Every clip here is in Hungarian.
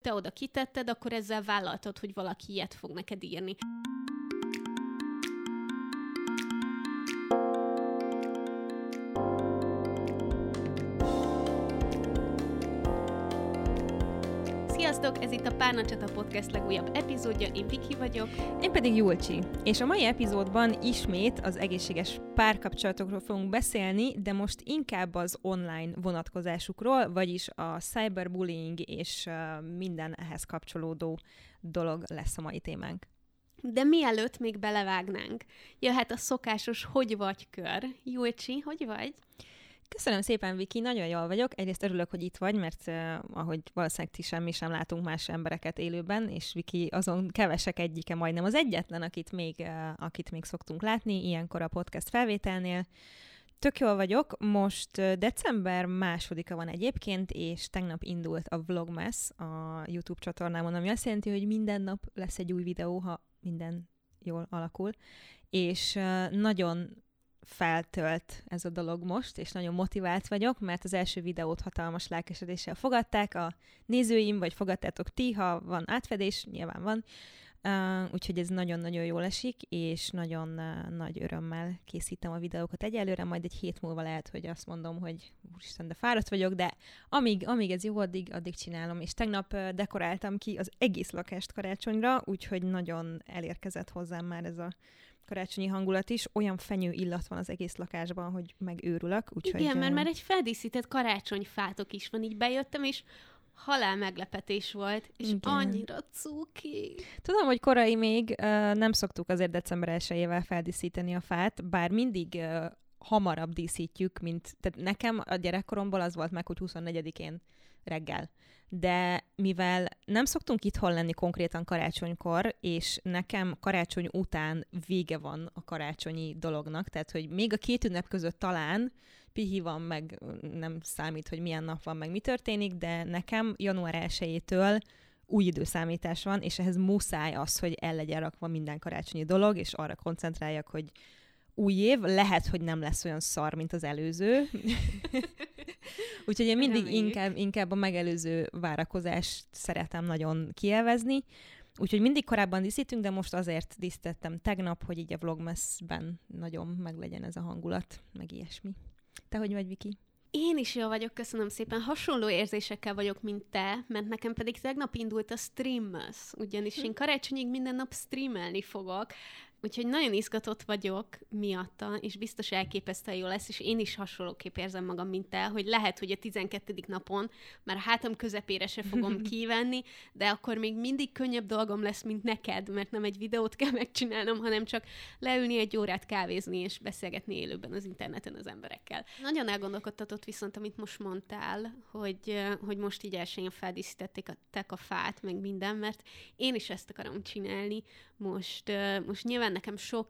te oda kitetted, akkor ezzel vállaltad, hogy valaki ilyet fog neked írni. Sziasztok! Ez itt a Párnacsata Podcast legújabb epizódja. Én Viki vagyok. Én pedig Julcsi. És a mai epizódban ismét az egészséges párkapcsolatokról fogunk beszélni, de most inkább az online vonatkozásukról, vagyis a cyberbullying és minden ehhez kapcsolódó dolog lesz a mai témánk. De mielőtt még belevágnánk, jöhet a szokásos hogy vagy kör. Julcsi, hogy vagy? Köszönöm szépen, Viki, nagyon jól vagyok. Egyrészt örülök, hogy itt vagy, mert uh, ahogy valószínűleg ti semmi sem látunk más embereket élőben, és Viki azon kevesek egyike majdnem az egyetlen, akit még, uh, akit még szoktunk látni ilyenkor a podcast felvételnél. Tök jól vagyok, most december másodika van egyébként, és tegnap indult a Vlogmas a YouTube csatornámon, ami azt jelenti, hogy minden nap lesz egy új videó, ha minden jól alakul, és nagyon feltölt ez a dolog most, és nagyon motivált vagyok, mert az első videót hatalmas lelkesedéssel fogadták a nézőim, vagy fogadtátok ti, ha van átfedés, nyilván van, Uh, úgyhogy ez nagyon-nagyon jól esik, és nagyon uh, nagy örömmel készítem a videókat egyelőre, majd egy hét múlva lehet, hogy azt mondom, hogy úristen, de fáradt vagyok, de amíg, amíg ez jó, addig, addig csinálom. És tegnap uh, dekoráltam ki az egész lakást karácsonyra, úgyhogy nagyon elérkezett hozzám már ez a karácsonyi hangulat is. Olyan fenyő illat van az egész lakásban, hogy megőrülök. Úgyhogy, Igen, mert már egy feldíszített karácsonyfátok is van. Így bejöttem, és halál meglepetés volt, és Igen. annyira cuki. Tudom, hogy korai még uh, nem szoktuk azért december 1 feldíszíteni a fát, bár mindig uh, hamarabb díszítjük, mint... Tehát nekem a gyerekkoromból az volt meg, hogy 24-én reggel. De mivel nem szoktunk itthon lenni konkrétan karácsonykor, és nekem karácsony után vége van a karácsonyi dolognak, tehát hogy még a két ünnep között talán pihi van, meg nem számít, hogy milyen nap van, meg mi történik, de nekem január 1 új időszámítás van, és ehhez muszáj az, hogy el legyen rakva minden karácsonyi dolog, és arra koncentráljak, hogy új év, lehet, hogy nem lesz olyan szar, mint az előző. Úgyhogy én mindig inkább, inkább a megelőző várakozást szeretem nagyon kielvezni. Úgyhogy mindig korábban díszítünk, de most azért díszítettem tegnap, hogy így a vlogmasben nagyon meglegyen ez a hangulat, meg ilyesmi. Te hogy vagy, Viki? Én is jól vagyok, köszönöm szépen. Hasonló érzésekkel vagyok, mint te, mert nekem pedig tegnap indult a Streammas, ugyanis én karácsonyig minden nap streamelni fogok, Úgyhogy nagyon izgatott vagyok miatta, és biztos elképesztően jó lesz, és én is hasonlóképp érzem magam, mint te, hogy lehet, hogy a 12. napon már hátam közepére se fogom kivenni, de akkor még mindig könnyebb dolgom lesz, mint neked, mert nem egy videót kell megcsinálnom, hanem csak leülni egy órát kávézni és beszélgetni élőben az interneten az emberekkel. Nagyon elgondolkodtatott viszont, amit most mondtál, hogy, hogy most így elsőn feldíszítették a, tek a fát, meg minden, mert én is ezt akarom csinálni. Most, most nyilván nyilván nekem sok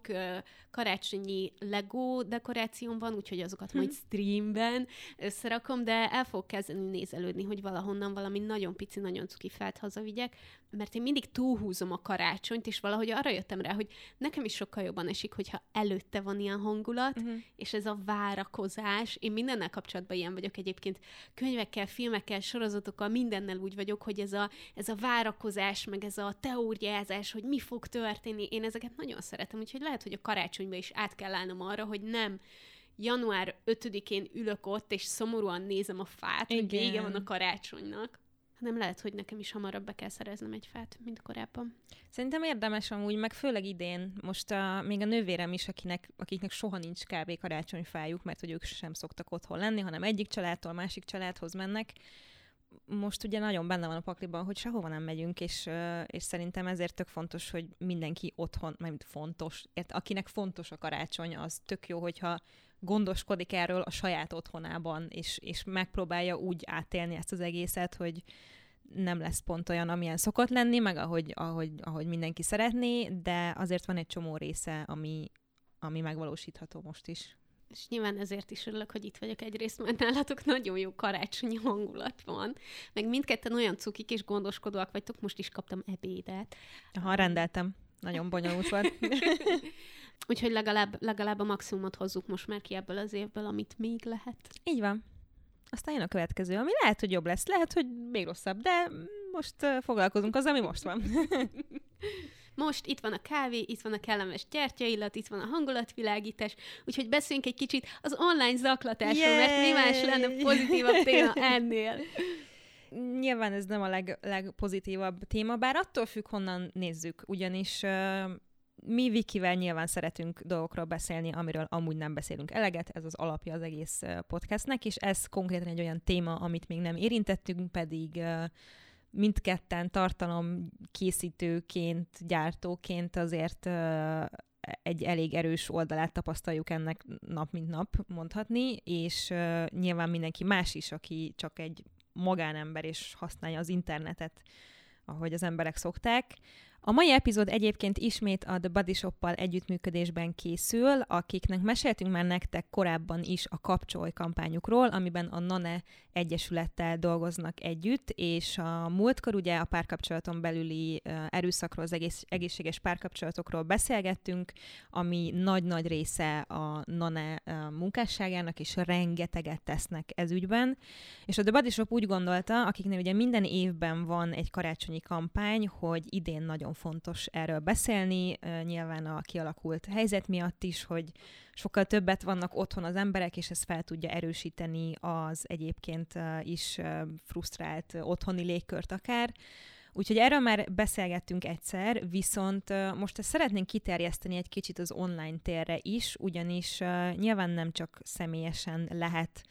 karácsonyi Lego dekorációm van, úgyhogy azokat majd streamben összerakom, de el fog kezdeni nézelődni, hogy valahonnan valami nagyon pici, nagyon cuki felt hazavigyek, mert én mindig túlhúzom a karácsonyt, és valahogy arra jöttem rá, hogy nekem is sokkal jobban esik, hogyha előtte van ilyen hangulat, uh-huh. és ez a várakozás. Én mindennel kapcsolatban ilyen vagyok egyébként, könyvekkel, filmekkel, sorozatokkal, mindennel úgy vagyok, hogy ez a, ez a várakozás, meg ez a teóriázás, hogy mi fog történni, én ezeket nagyon szeretem, úgyhogy lehet, hogy a karácsonyba is át kell állnom arra, hogy nem január 5-én ülök ott, és szomorúan nézem a fát, Igen. hogy vége van a karácsonynak, hanem lehet, hogy nekem is hamarabb be kell szereznem egy fát, mint korábban. Szerintem érdemes amúgy, meg főleg idén, most a, még a nővérem is, akinek, akiknek soha nincs kb. karácsonyfájuk, mert hogy ők sem szoktak otthon lenni, hanem egyik családtól másik családhoz mennek, most ugye nagyon benne van a pakliban, hogy sehova nem megyünk, és, és szerintem ezért tök fontos, hogy mindenki otthon, mert fontos, ért, akinek fontos a karácsony, az tök jó, hogyha gondoskodik erről a saját otthonában, és, és megpróbálja úgy átélni ezt az egészet, hogy nem lesz pont olyan, amilyen szokott lenni, meg ahogy, ahogy, ahogy mindenki szeretné, de azért van egy csomó része, ami, ami megvalósítható most is. És nyilván ezért is örülök, hogy itt vagyok egyrészt, mert nálatok nagyon jó karácsonyi hangulat van. Meg mindketten olyan cukik és gondoskodóak vagytok, most is kaptam ebédet. Ha rendeltem. Nagyon bonyolult volt. Úgyhogy legalább, legalább a maximumot hozzuk most már ki ebből az évből, amit még lehet. Így van. Aztán jön a következő, ami lehet, hogy jobb lesz, lehet, hogy még rosszabb, de most foglalkozunk azzal, ami most van. Most itt van a kávé, itt van a kellemes gyertyaillat, itt van a hangulatvilágítás, úgyhogy beszéljünk egy kicsit az online zaklatásról, mert mi más lenne pozitívabb téma ennél. Nyilván ez nem a leg, legpozitívabb téma, bár attól függ, honnan nézzük, ugyanis uh, mi Vikivel nyilván szeretünk dolgokról beszélni, amiről amúgy nem beszélünk eleget, ez az alapja az egész podcastnek, és ez konkrétan egy olyan téma, amit még nem érintettünk, pedig uh, mindketten tartalom készítőként, gyártóként azért egy elég erős oldalát tapasztaljuk ennek nap mint nap, mondhatni, és nyilván mindenki más is, aki csak egy magánember és használja az internetet, ahogy az emberek szokták, a mai epizód egyébként ismét a The Body Shop-pal együttműködésben készül, akiknek meséltünk már nektek korábban is a kapcsolj kampányukról, amiben a NANE Egyesülettel dolgoznak együtt, és a múltkor ugye a párkapcsolaton belüli erőszakról, az egész, egészséges párkapcsolatokról beszélgettünk, ami nagy-nagy része a NANE munkásságának, és rengeteget tesznek ez ügyben. És a The Body Shop úgy gondolta, akiknél ugye minden évben van egy karácsonyi kampány, hogy idén nagyon nagyon fontos erről beszélni, nyilván a kialakult helyzet miatt is, hogy sokkal többet vannak otthon az emberek, és ez fel tudja erősíteni az egyébként is frusztrált otthoni légkört akár. Úgyhogy erről már beszélgettünk egyszer, viszont most ezt szeretnénk kiterjeszteni egy kicsit az online térre is, ugyanis nyilván nem csak személyesen lehet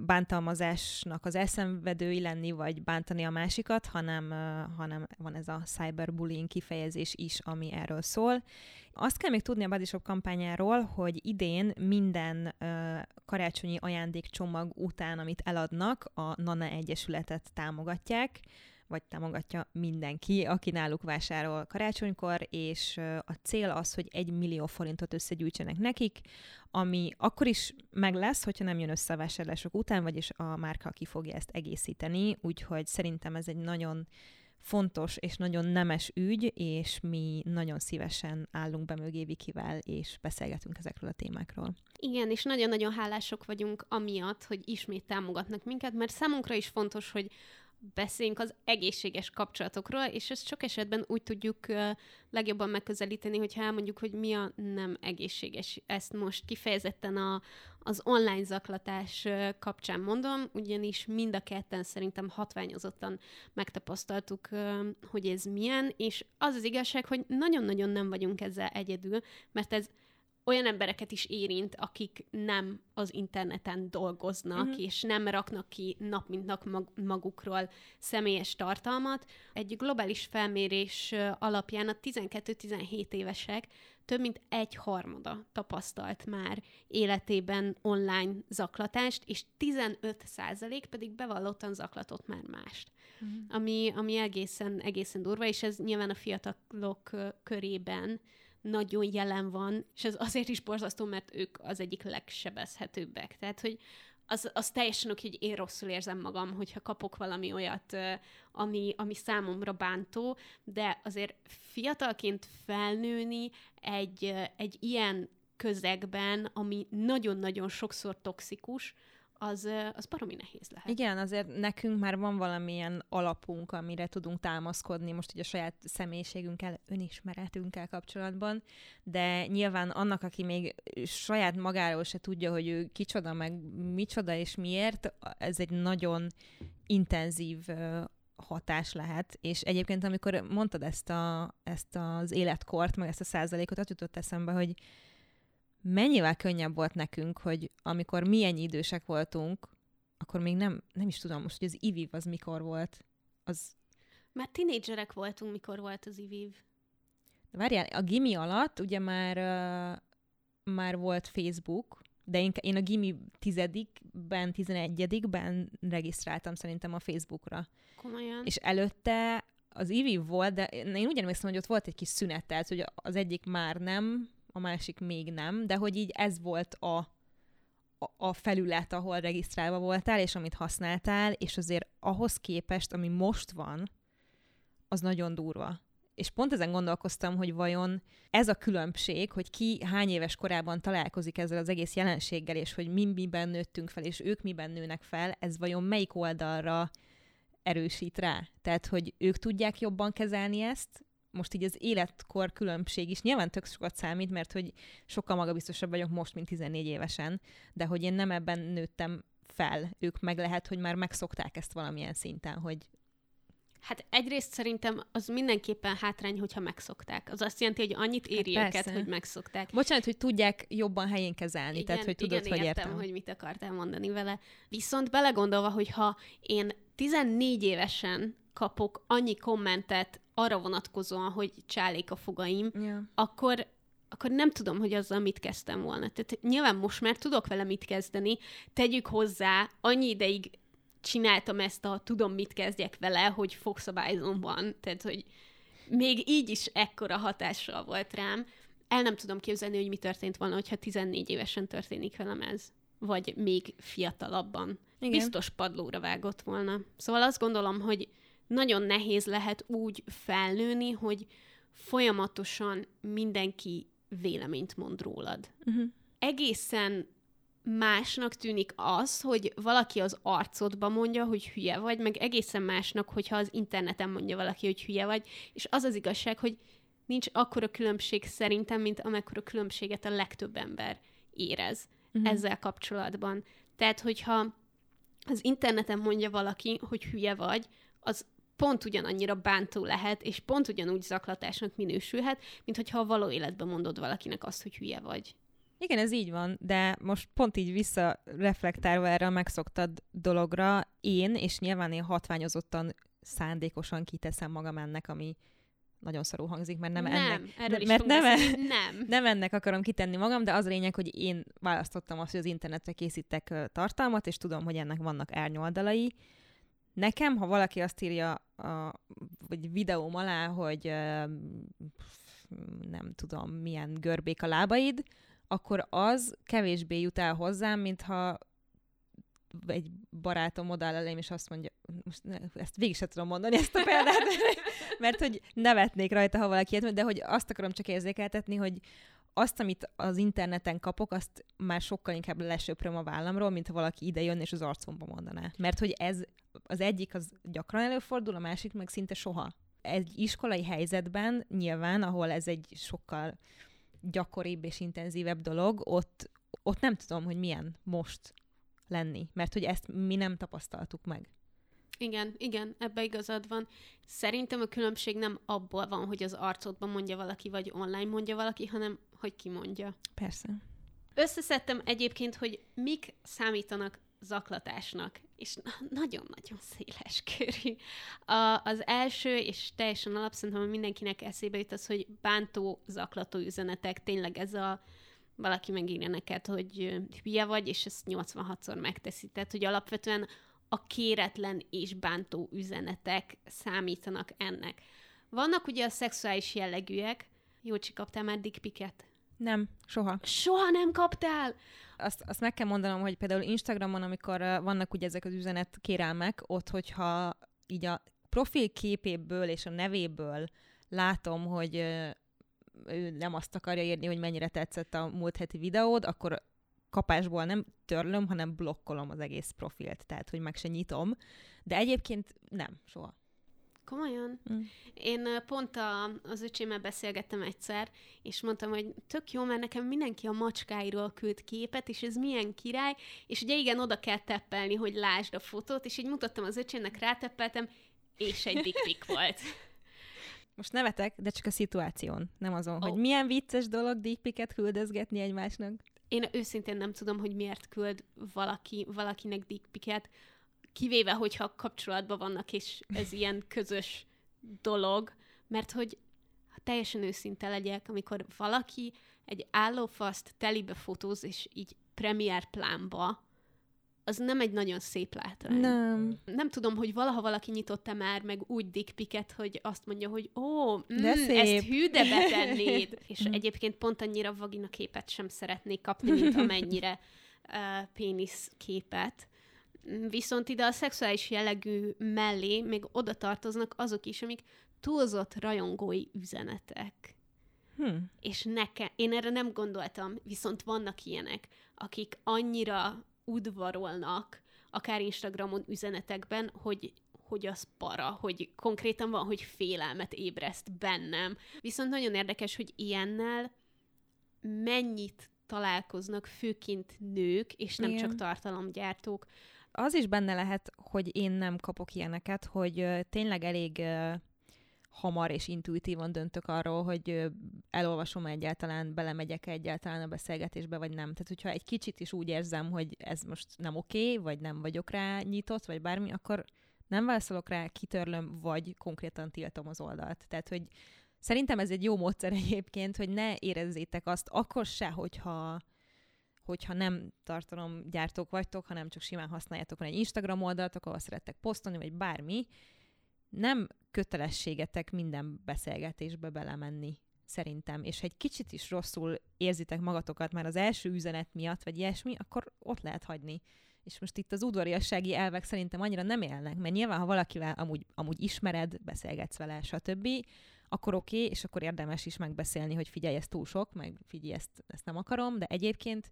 bántalmazásnak az elszenvedői lenni, vagy bántani a másikat, hanem, hanem van ez a cyberbullying kifejezés is, ami erről szól. Azt kell még tudni a Body Shop kampányáról, hogy idén minden karácsonyi ajándékcsomag után, amit eladnak, a Nana Egyesületet támogatják, vagy támogatja mindenki, aki náluk vásárol karácsonykor, és a cél az, hogy egy millió forintot összegyűjtsenek nekik, ami akkor is meg lesz, hogyha nem jön össze a vásárlások után, vagyis a márka ki fogja ezt egészíteni, úgyhogy szerintem ez egy nagyon fontos és nagyon nemes ügy, és mi nagyon szívesen állunk be mögé Vikivel, és beszélgetünk ezekről a témákról. Igen, és nagyon-nagyon hálások vagyunk amiatt, hogy ismét támogatnak minket, mert számunkra is fontos, hogy beszéljünk az egészséges kapcsolatokról, és ezt sok esetben úgy tudjuk legjobban megközelíteni, hogyha elmondjuk, hogy mi a nem egészséges. Ezt most kifejezetten a, az online zaklatás kapcsán mondom, ugyanis mind a ketten szerintem hatványozottan megtapasztaltuk, hogy ez milyen, és az az igazság, hogy nagyon-nagyon nem vagyunk ezzel egyedül, mert ez olyan embereket is érint, akik nem az interneten dolgoznak, uh-huh. és nem raknak ki nap mint nap magukról személyes tartalmat. Egy globális felmérés alapján a 12-17 évesek több mint egy harmada tapasztalt már életében online zaklatást, és 15 százalék pedig bevallottan zaklatott már mást. Uh-huh. Ami, ami egészen, egészen durva, és ez nyilván a fiatalok körében nagyon jelen van, és ez azért is borzasztó, mert ők az egyik legsebezhetőbbek. Tehát, hogy az, az teljesen oké, hogy én rosszul érzem magam, hogyha kapok valami olyat, ami, ami számomra bántó, de azért fiatalként felnőni egy, egy ilyen közegben, ami nagyon-nagyon sokszor toxikus, az, az baromi nehéz lehet. Igen, azért nekünk már van valamilyen alapunk, amire tudunk támaszkodni, most ugye a saját személyiségünkkel, önismeretünkkel kapcsolatban, de nyilván annak, aki még saját magáról se tudja, hogy ő kicsoda, meg micsoda és miért, ez egy nagyon intenzív hatás lehet, és egyébként amikor mondtad ezt, a, ezt az életkort, meg ezt a százalékot, ott jutott eszembe, hogy mennyivel könnyebb volt nekünk, hogy amikor mi ennyi idősek voltunk, akkor még nem, nem is tudom most, hogy az IVIV az mikor volt. Az... Már tinédzserek voltunk, mikor volt az IVIV. De várjál, a gimi alatt ugye már, uh, már volt Facebook, de én, én a gimi tizedikben, tizenegyedikben regisztráltam szerintem a Facebookra. Komolyan? És előtte az IVIV volt, de én úgy emlékszem, hogy ott volt egy kis szünet, tehát hogy az egyik már nem a másik még nem, de hogy így ez volt a, a, a felület, ahol regisztrálva voltál, és amit használtál, és azért ahhoz képest, ami most van, az nagyon durva. És pont ezen gondolkoztam, hogy vajon ez a különbség, hogy ki hány éves korában találkozik ezzel az egész jelenséggel, és hogy mi miben nőttünk fel, és ők miben nőnek fel, ez vajon melyik oldalra erősít rá. Tehát, hogy ők tudják jobban kezelni ezt, most így az életkor különbség is nyilván tök sokat számít, mert hogy sokkal magabiztosabb vagyok most, mint 14 évesen, de hogy én nem ebben nőttem fel. Ők meg lehet, hogy már megszokták ezt valamilyen szinten, hogy Hát egyrészt szerintem az mindenképpen hátrány, hogyha megszokták. Az azt jelenti, hogy annyit hát éri hát őket, hogy megszokták. Bocsánat, hogy tudják jobban helyén kezelni, igen, tehát hogy tudod, igen, hogy értem, értem, hogy mit akartál mondani vele. Viszont belegondolva, hogy ha én 14 évesen kapok annyi kommentet arra vonatkozóan, hogy csálék a fogaim, yeah. akkor akkor nem tudom, hogy azzal mit kezdtem volna. Tehát nyilván most már tudok vele mit kezdeni, tegyük hozzá, annyi ideig csináltam ezt a tudom, mit kezdjek vele, hogy fogszabályzom van. Tehát, hogy még így is ekkora hatással volt rám. El nem tudom képzelni, hogy mi történt volna, hogyha 14 évesen történik velem ez. Vagy még fiatalabban. Igen. Biztos padlóra vágott volna. Szóval azt gondolom, hogy nagyon nehéz lehet úgy felnőni, hogy folyamatosan mindenki véleményt mond rólad. Uh-huh. Egészen másnak tűnik az, hogy valaki az arcodba mondja, hogy hülye vagy, meg egészen másnak, hogyha az interneten mondja valaki, hogy hülye vagy, és az az igazság, hogy nincs akkora különbség szerintem, mint amekkora különbséget a legtöbb ember érez uh-huh. ezzel kapcsolatban. Tehát, hogyha az interneten mondja valaki, hogy hülye vagy, az pont ugyanannyira bántó lehet, és pont ugyanúgy zaklatásnak minősülhet, mint hogyha a való életben mondod valakinek azt, hogy hülye vagy. Igen, ez így van, de most pont így visszareflektálva erre a megszoktad dologra, én, és nyilván én hatványozottan szándékosan kiteszem magam ennek, ami nagyon szarú hangzik, mert nem, nem ennek, erről mert nem, nem. nem ennek akarom kitenni magam, de az a lényeg, hogy én választottam azt, hogy az internetre készítek tartalmat, és tudom, hogy ennek vannak árnyoldalai. Nekem, ha valaki azt írja a, vagy videóm alá, hogy nem tudom, milyen görbék a lábaid, akkor az kevésbé jut el hozzám, mintha egy barátom odáll elém, és azt mondja, most ne, ezt végig sem tudom mondani, ezt a példát, mert hogy nevetnék rajta, ha valaki ilyet de hogy azt akarom csak érzékeltetni, hogy azt, amit az interneten kapok, azt már sokkal inkább lesöpröm a vállamról, mint ha valaki ide jön és az arcomba mondaná. Mert hogy ez az egyik az gyakran előfordul, a másik meg szinte soha. Egy iskolai helyzetben nyilván, ahol ez egy sokkal gyakoribb és intenzívebb dolog, ott, ott nem tudom, hogy milyen most lenni, mert hogy ezt mi nem tapasztaltuk meg. Igen, igen, ebbe igazad van. Szerintem a különbség nem abból van, hogy az arcodban mondja valaki, vagy online mondja valaki, hanem hogy ki mondja. Persze. Összeszedtem egyébként, hogy mik számítanak zaklatásnak, és nagyon-nagyon széles körű. A, az első, és teljesen alapszerintem, hogy mindenkinek eszébe jut az, hogy bántó, zaklató üzenetek, tényleg ez a valaki megírja neked, hogy hülye vagy, és ezt 86-szor megteszi. Tehát, hogy alapvetően a kéretlen és bántó üzenetek számítanak ennek. Vannak ugye a szexuális jellegűek. Jócsi, kaptál már dickpiket? Nem, soha. Soha nem kaptál? Azt, azt meg kell mondanom, hogy például Instagramon, amikor vannak ugye ezek az üzenet kérelmek, ott, hogyha így a profil képéből és a nevéből látom, hogy ő nem azt akarja írni, hogy mennyire tetszett a múlt heti videód, akkor kapásból nem törlöm, hanem blokkolom az egész profilt, tehát hogy meg se nyitom. De egyébként nem, soha. Komolyan? Mm. Én pont a, az öcsémmel beszélgettem egyszer, és mondtam, hogy tök jó, mert nekem mindenki a macskáiról küld képet, és ez milyen király, és ugye igen, oda kell teppelni, hogy lásd a fotót, és így mutattam az öcsémnek, ráteppeltem, és egy dickpic volt. Most nevetek, de csak a szituáción, nem azon, oh. hogy milyen vicces dolog dickpiket küldözgetni egymásnak. Én őszintén nem tudom, hogy miért küld valaki, valakinek dickpiket, kivéve, hogyha kapcsolatban vannak, és ez ilyen közös dolog, mert hogy ha teljesen őszinte legyek, amikor valaki egy állófaszt telibe fotóz, és így premier plánba, az nem egy nagyon szép látvány. Nem. Nem tudom, hogy valaha valaki nyitotta már meg úgy dickpiket, hogy azt mondja, hogy ó, mm, De szép. ezt hű, de betennéd. És egyébként pont annyira vagina képet sem szeretnék kapni, mint amennyire uh, pénisz képet. Viszont ide a szexuális jellegű mellé még oda tartoznak azok is, amik túlzott rajongói üzenetek. Hmm. És nekem, én erre nem gondoltam, viszont vannak ilyenek, akik annyira udvarolnak, akár Instagramon üzenetekben, hogy, hogy az para, hogy konkrétan van, hogy félelmet ébreszt bennem. Viszont nagyon érdekes, hogy ilyennel mennyit találkoznak főként nők, és nem Igen. csak tartalomgyártók. Az is benne lehet, hogy én nem kapok ilyeneket, hogy tényleg elég hamar és intuitívan döntök arról, hogy elolvasom egyáltalán, belemegyek egyáltalán a beszélgetésbe, vagy nem. Tehát, hogyha egy kicsit is úgy érzem, hogy ez most nem oké, okay, vagy nem vagyok rá nyitott, vagy bármi, akkor nem válaszolok rá, kitörlöm, vagy konkrétan tiltom az oldalt. Tehát, hogy szerintem ez egy jó módszer egyébként, hogy ne érezzétek azt akkor se, hogyha hogyha nem tartalomgyártók vagytok, hanem csak simán használjátok van egy Instagram oldalt, akkor szerettek posztolni, vagy bármi, nem kötelességetek minden beszélgetésbe belemenni, szerintem. És ha egy kicsit is rosszul érzitek magatokat már az első üzenet miatt, vagy ilyesmi, akkor ott lehet hagyni. És most itt az udvariassági elvek szerintem annyira nem élnek, mert nyilván, ha valakivel amúgy, amúgy ismered, beszélgetsz vele, stb., akkor oké, okay, és akkor érdemes is megbeszélni, hogy figyelj, ez túl sok, meg figyelj, ezt, ezt nem akarom, de egyébként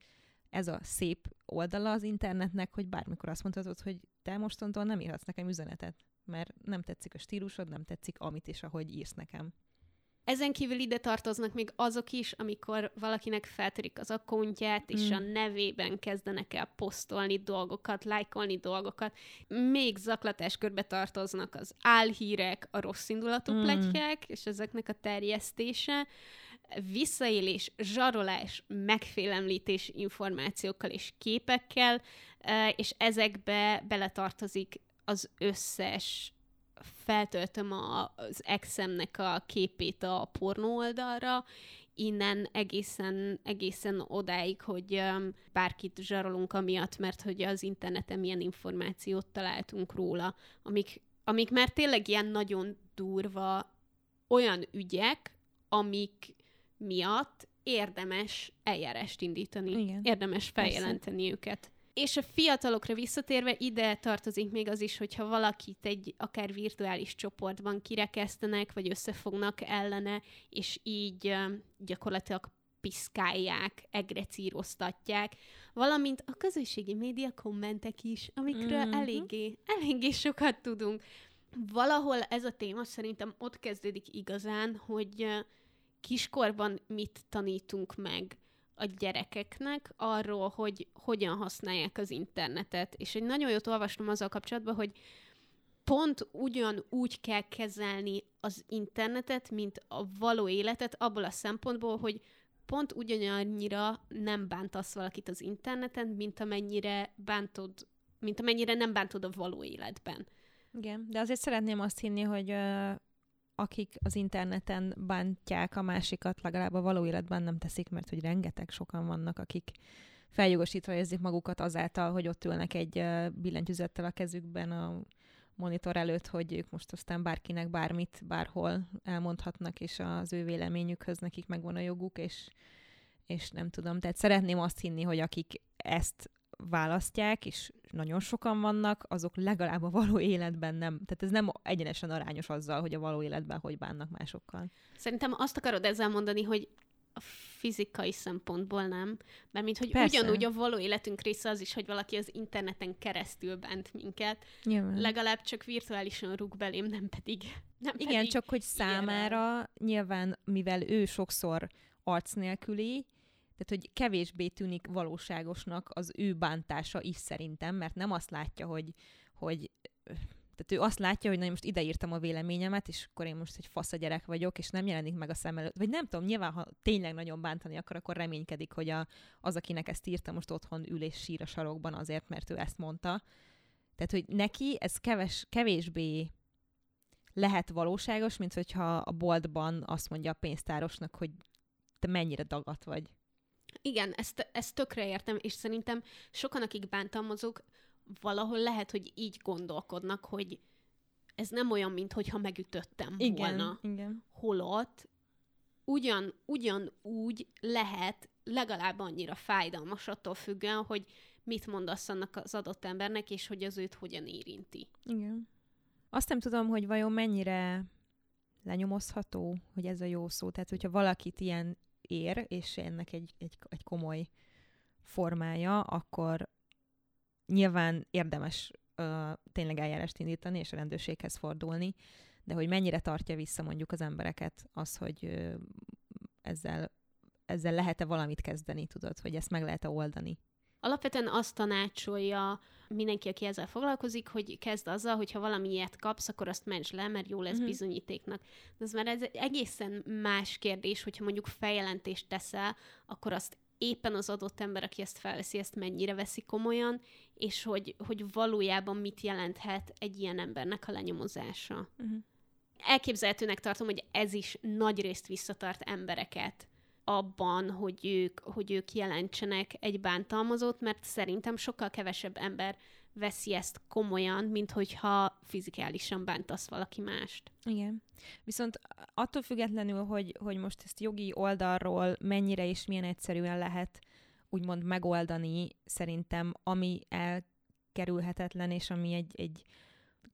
ez a szép oldala az internetnek, hogy bármikor azt mondhatod, hogy te mostantól nem írhatsz nekem üzenetet mert nem tetszik a stílusod, nem tetszik amit és ahogy írsz nekem. Ezen kívül ide tartoznak még azok is, amikor valakinek feltörik az akkontját, és mm. a nevében kezdenek el posztolni dolgokat, lájkolni dolgokat. Még zaklatás körbe tartoznak az álhírek, a rossz indulatú mm. pletykák, és ezeknek a terjesztése, visszaélés, zsarolás, megfélemlítés információkkal és képekkel, és ezekbe beletartozik az összes feltöltöm a, az exemnek a képét a pornó oldalra, innen egészen, egészen odáig, hogy bárkit zsarolunk amiatt, mert hogy az interneten milyen információt találtunk róla, amik, amik már tényleg ilyen nagyon durva olyan ügyek, amik miatt érdemes eljárást indítani, Igen. érdemes feljelenteni Persze. őket. És a fiatalokra visszatérve ide tartozik még az is, hogyha valakit egy akár virtuális csoportban kirekesztenek, vagy összefognak ellene, és így gyakorlatilag piszkálják, egrecíroztatják, valamint a közösségi média kommentek is, amikről mm-hmm. eléggé, eléggé sokat tudunk. Valahol ez a téma szerintem ott kezdődik igazán, hogy kiskorban mit tanítunk meg a gyerekeknek arról, hogy hogyan használják az internetet. És egy nagyon jót olvastam azzal kapcsolatban, hogy pont ugyanúgy kell kezelni az internetet, mint a való életet, abból a szempontból, hogy pont ugyanannyira nem bántasz valakit az interneten, mint amennyire bántod, mint amennyire nem bántod a való életben. Igen, de azért szeretném azt hinni, hogy akik az interneten bántják a másikat, legalább a való életben nem teszik, mert hogy rengeteg sokan vannak, akik feljogosítva érzik magukat azáltal, hogy ott ülnek egy billentyűzettel a kezükben a monitor előtt, hogy ők most aztán bárkinek bármit, bárhol elmondhatnak, és az ő véleményükhöz nekik megvan a joguk, és, és nem tudom. Tehát szeretném azt hinni, hogy akik ezt választják, és nagyon sokan vannak, azok legalább a való életben nem. Tehát ez nem egyenesen arányos azzal, hogy a való életben hogy bánnak másokkal. Szerintem azt akarod ezzel mondani, hogy a fizikai szempontból nem, mert mint hogy Persze. ugyanúgy a való életünk része az is, hogy valaki az interneten keresztül bánt minket, Nyilván. legalább csak virtuálisan rúg belém, nem pedig nem Igen, pedig csak hogy számára ilyenre. nyilván, mivel ő sokszor arc nélküli, tehát, hogy kevésbé tűnik valóságosnak az ő bántása is szerintem, mert nem azt látja, hogy, hogy tehát ő azt látja, hogy na, most ideírtam a véleményemet, és akkor én most egy fasz a gyerek vagyok, és nem jelenik meg a szem előtt. Vagy nem tudom, nyilván, ha tényleg nagyon bántani akar, akkor reménykedik, hogy a, az, akinek ezt írta, most otthon ül és sír a sarokban azért, mert ő ezt mondta. Tehát, hogy neki ez keves, kevésbé lehet valóságos, mint hogyha a boltban azt mondja a pénztárosnak, hogy te mennyire dagat vagy. Igen, ezt, ezt tökre értem, és szerintem sokan, akik bántalmazók, valahol lehet, hogy így gondolkodnak, hogy ez nem olyan, mint hogyha megütöttem igen, volna. Igen. Holott ugyan, ugyan úgy lehet legalább annyira fájdalmas attól függően, hogy mit mondasz annak az adott embernek, és hogy az őt hogyan érinti. Igen. Azt nem tudom, hogy vajon mennyire lenyomozható, hogy ez a jó szó. Tehát, hogyha valakit ilyen ér, és ennek egy, egy, egy komoly formája, akkor nyilván érdemes ö, tényleg eljárást indítani és a rendőrséghez fordulni, de hogy mennyire tartja vissza mondjuk az embereket az, hogy ö, ezzel, ezzel lehet-e valamit kezdeni, tudod, hogy ezt meg lehet-e oldani. Alapvetően azt tanácsolja mindenki, aki ezzel foglalkozik, hogy kezd azzal, hogy ha valami ilyet kapsz, akkor azt ments le, mert jó lesz uh-huh. bizonyítéknak. De ez már ez egészen más kérdés, hogyha mondjuk feljelentést teszel, akkor azt éppen az adott ember, aki ezt felveszi, ezt mennyire veszi komolyan, és hogy, hogy valójában mit jelenthet egy ilyen embernek a lenyomozása. Uh-huh. Elképzelhetőnek tartom, hogy ez is nagy részt visszatart embereket abban, hogy ők, hogy ők jelentsenek egy bántalmazót, mert szerintem sokkal kevesebb ember veszi ezt komolyan, mint hogyha fizikálisan bántasz valaki mást. Igen. Viszont attól függetlenül, hogy, hogy most ezt jogi oldalról mennyire és milyen egyszerűen lehet úgymond megoldani, szerintem ami elkerülhetetlen, és ami egy, egy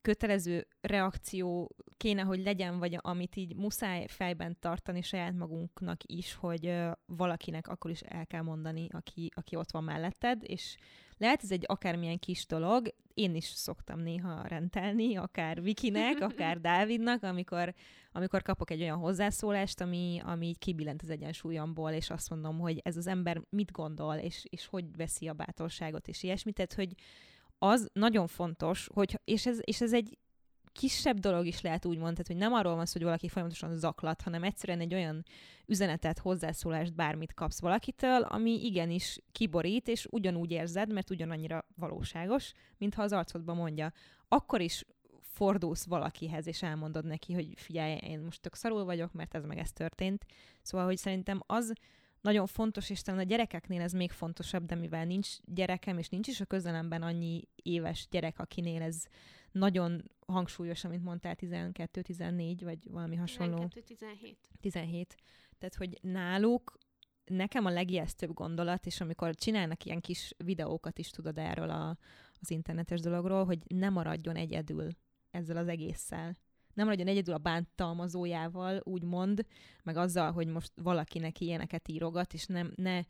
kötelező reakció kéne, hogy legyen, vagy amit így muszáj fejben tartani saját magunknak is, hogy valakinek akkor is el kell mondani, aki, aki ott van melletted, és lehet ez egy akármilyen kis dolog, én is szoktam néha rendelni, akár Vikinek, akár Dávidnak, amikor, amikor kapok egy olyan hozzászólást, ami, ami így kibillent az egyensúlyomból, és azt mondom, hogy ez az ember mit gondol, és, és hogy veszi a bátorságot, és ilyesmit, tehát hogy az nagyon fontos, hogy, és, ez, és ez egy kisebb dolog is lehet úgy mondani, hogy nem arról van szó, hogy valaki folyamatosan zaklat, hanem egyszerűen egy olyan üzenetet, hozzászólást, bármit kapsz valakitől, ami igenis kiborít, és ugyanúgy érzed, mert ugyanannyira valóságos, mintha az arcodba mondja. Akkor is fordulsz valakihez, és elmondod neki, hogy figyelj, én most tök szarul vagyok, mert ez meg ez történt. Szóval, hogy szerintem az nagyon fontos, és talán a gyerekeknél ez még fontosabb, de mivel nincs gyerekem, és nincs is a közelemben annyi éves gyerek, akinél ez nagyon hangsúlyos, amit mondtál, 12-14, vagy valami hasonló. 12-17. 17. Tehát, hogy náluk nekem a legijesztőbb gondolat, és amikor csinálnak ilyen kis videókat is, tudod erről a, az internetes dologról, hogy ne maradjon egyedül ezzel az egésszel nem maradjon egyedül a bántalmazójával, úgymond, meg azzal, hogy most valakinek ilyeneket írogat, és nem, ne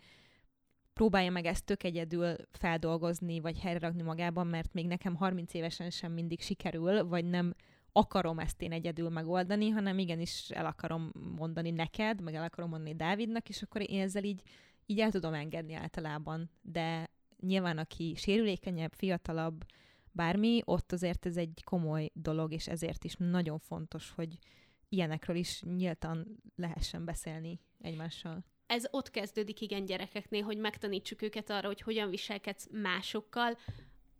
próbálja meg ezt tök egyedül feldolgozni, vagy helyrerakni magában, mert még nekem 30 évesen sem mindig sikerül, vagy nem akarom ezt én egyedül megoldani, hanem igenis el akarom mondani neked, meg el akarom mondani Dávidnak, és akkor én ezzel így, így el tudom engedni általában. De nyilván, aki sérülékenyebb, fiatalabb, bármi, ott azért ez egy komoly dolog, és ezért is nagyon fontos, hogy ilyenekről is nyíltan lehessen beszélni egymással. Ez ott kezdődik igen gyerekeknél, hogy megtanítsuk őket arra, hogy hogyan viselkedsz másokkal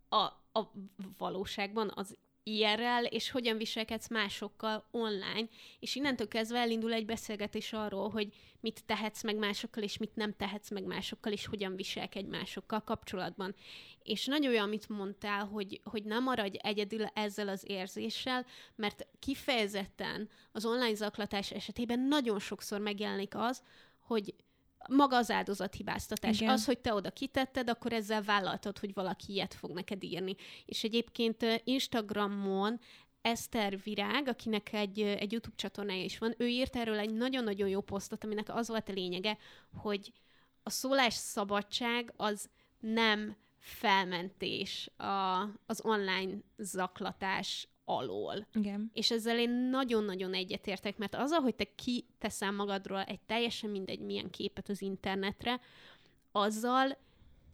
a, a valóságban, az IRL, és hogyan viselkedsz másokkal online, és innentől kezdve elindul egy beszélgetés arról, hogy mit tehetsz meg másokkal, és mit nem tehetsz meg másokkal, és hogyan viselkedj másokkal kapcsolatban. És nagyon olyan, amit mondtál, hogy, hogy nem maradj egyedül ezzel az érzéssel, mert kifejezetten az online zaklatás esetében nagyon sokszor megjelenik az, hogy maga az áldozathibáztatás. Igen. Az, hogy te oda kitetted, akkor ezzel vállaltad, hogy valaki ilyet fog neked írni. És egyébként Instagramon Eszter Virág, akinek egy, egy YouTube csatornája is van, ő írt erről egy nagyon-nagyon jó posztot, aminek az volt a lényege, hogy a szólásszabadság az nem felmentés a, az online zaklatás alól. Igen. És ezzel én nagyon-nagyon egyetértek, mert az, hogy te kiteszel magadról egy teljesen mindegy milyen képet az internetre, azzal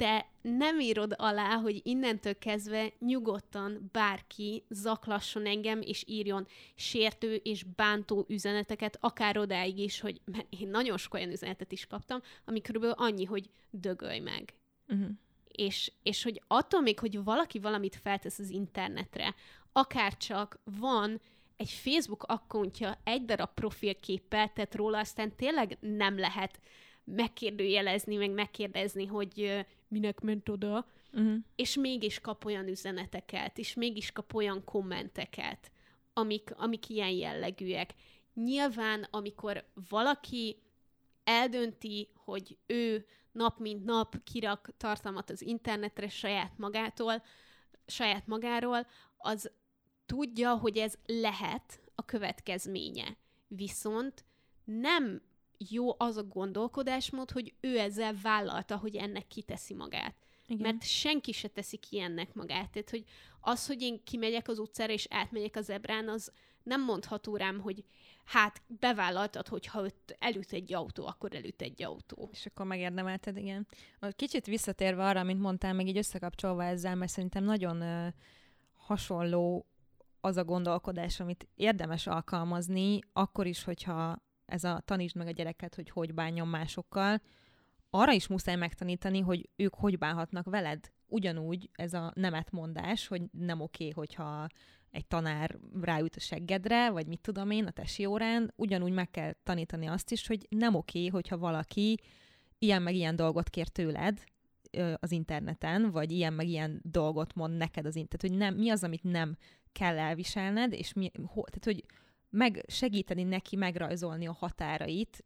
te nem írod alá, hogy innentől kezdve nyugodtan bárki zaklasson engem, és írjon sértő és bántó üzeneteket, akár odáig is, hogy mert én nagyon sok olyan üzenetet is kaptam, ami körülbelül annyi, hogy dögölj meg. Uh-huh. És, és hogy attól még, hogy valaki valamit feltesz az internetre, akár csak van egy Facebook akkontja egy darab profilképpel tett róla, aztán tényleg nem lehet megkérdőjelezni, meg megkérdezni, hogy minek ment oda, uh-huh. és mégis kap olyan üzeneteket, és mégis kap olyan kommenteket, amik, amik ilyen jellegűek. Nyilván, amikor valaki eldönti, hogy ő nap mint nap kirak tartalmat az internetre saját magától, saját magáról, az tudja, hogy ez lehet a következménye. Viszont nem jó az a gondolkodásmód, hogy ő ezzel vállalta, hogy ennek kiteszi magát. Igen. Mert senki se teszi ki ennek magát. Tehát, hogy az, hogy én kimegyek az utcára és átmegyek az ebrán, az nem mondható rám, hogy hát bevállaltad, hogy ha ott elüt egy autó, akkor elüt egy autó. És akkor megérdemelted, igen. Kicsit visszatérve arra, amit mondtál, meg így összekapcsolva ezzel, mert szerintem nagyon uh, hasonló az a gondolkodás, amit érdemes alkalmazni, akkor is, hogyha ez a tanítsd meg a gyereket, hogy hogy bánjon másokkal, arra is muszáj megtanítani, hogy ők hogy bánhatnak veled. Ugyanúgy ez a nemetmondás, hogy nem oké, okay, hogyha egy tanár ráüt a seggedre, vagy mit tudom én, a tesi órán, ugyanúgy meg kell tanítani azt is, hogy nem oké, okay, hogyha valaki ilyen meg ilyen dolgot kér tőled az interneten, vagy ilyen meg ilyen dolgot mond neked az internet, hogy nem, mi az, amit nem kell elviselned, és mi, ho, tehát, hogy meg segíteni neki megrajzolni a határait,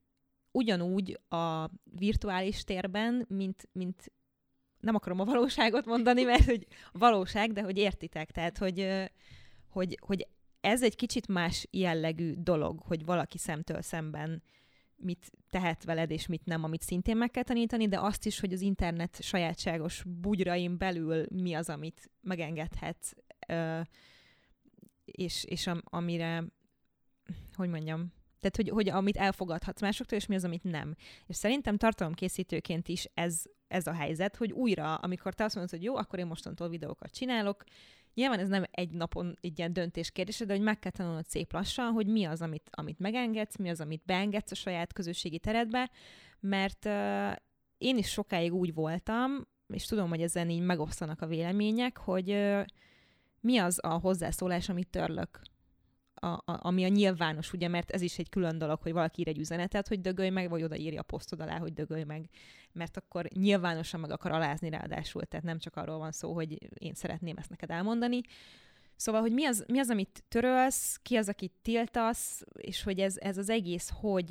ugyanúgy a virtuális térben, mint, mint nem akarom a valóságot mondani, mert hogy valóság, de hogy értitek, tehát hogy, hogy, hogy ez egy kicsit más jellegű dolog, hogy valaki szemtől szemben mit tehet veled, és mit nem, amit szintén meg kell tanítani, de azt is, hogy az internet sajátságos bugyrain belül mi az, amit megengedhetsz, és, és am, amire, hogy mondjam, tehát, hogy, hogy amit elfogadhatsz másoktól, és mi az, amit nem. És szerintem tartalomkészítőként is ez, ez a helyzet, hogy újra, amikor te azt mondod, hogy jó, akkor én mostantól videókat csinálok, Nyilván ez nem egy napon egy ilyen döntés kérdése, de hogy meg kell tanulnod szép lassan, hogy mi az, amit, amit megengedsz, mi az, amit beengedsz a saját közösségi teredbe, mert uh, én is sokáig úgy voltam, és tudom, hogy ezen így megosztanak a vélemények, hogy uh, mi az a hozzászólás, amit törlök? A, a, ami a nyilvános, ugye, mert ez is egy külön dolog, hogy valaki ír egy üzenetet, hogy dögölj meg, vagy odaírja a posztod alá, hogy dögölj meg, mert akkor nyilvánosan meg akar alázni ráadásul, tehát nem csak arról van szó, hogy én szeretném ezt neked elmondani. Szóval, hogy mi az, mi az amit törölsz, ki az, akit tiltasz, és hogy ez, ez az egész, hogy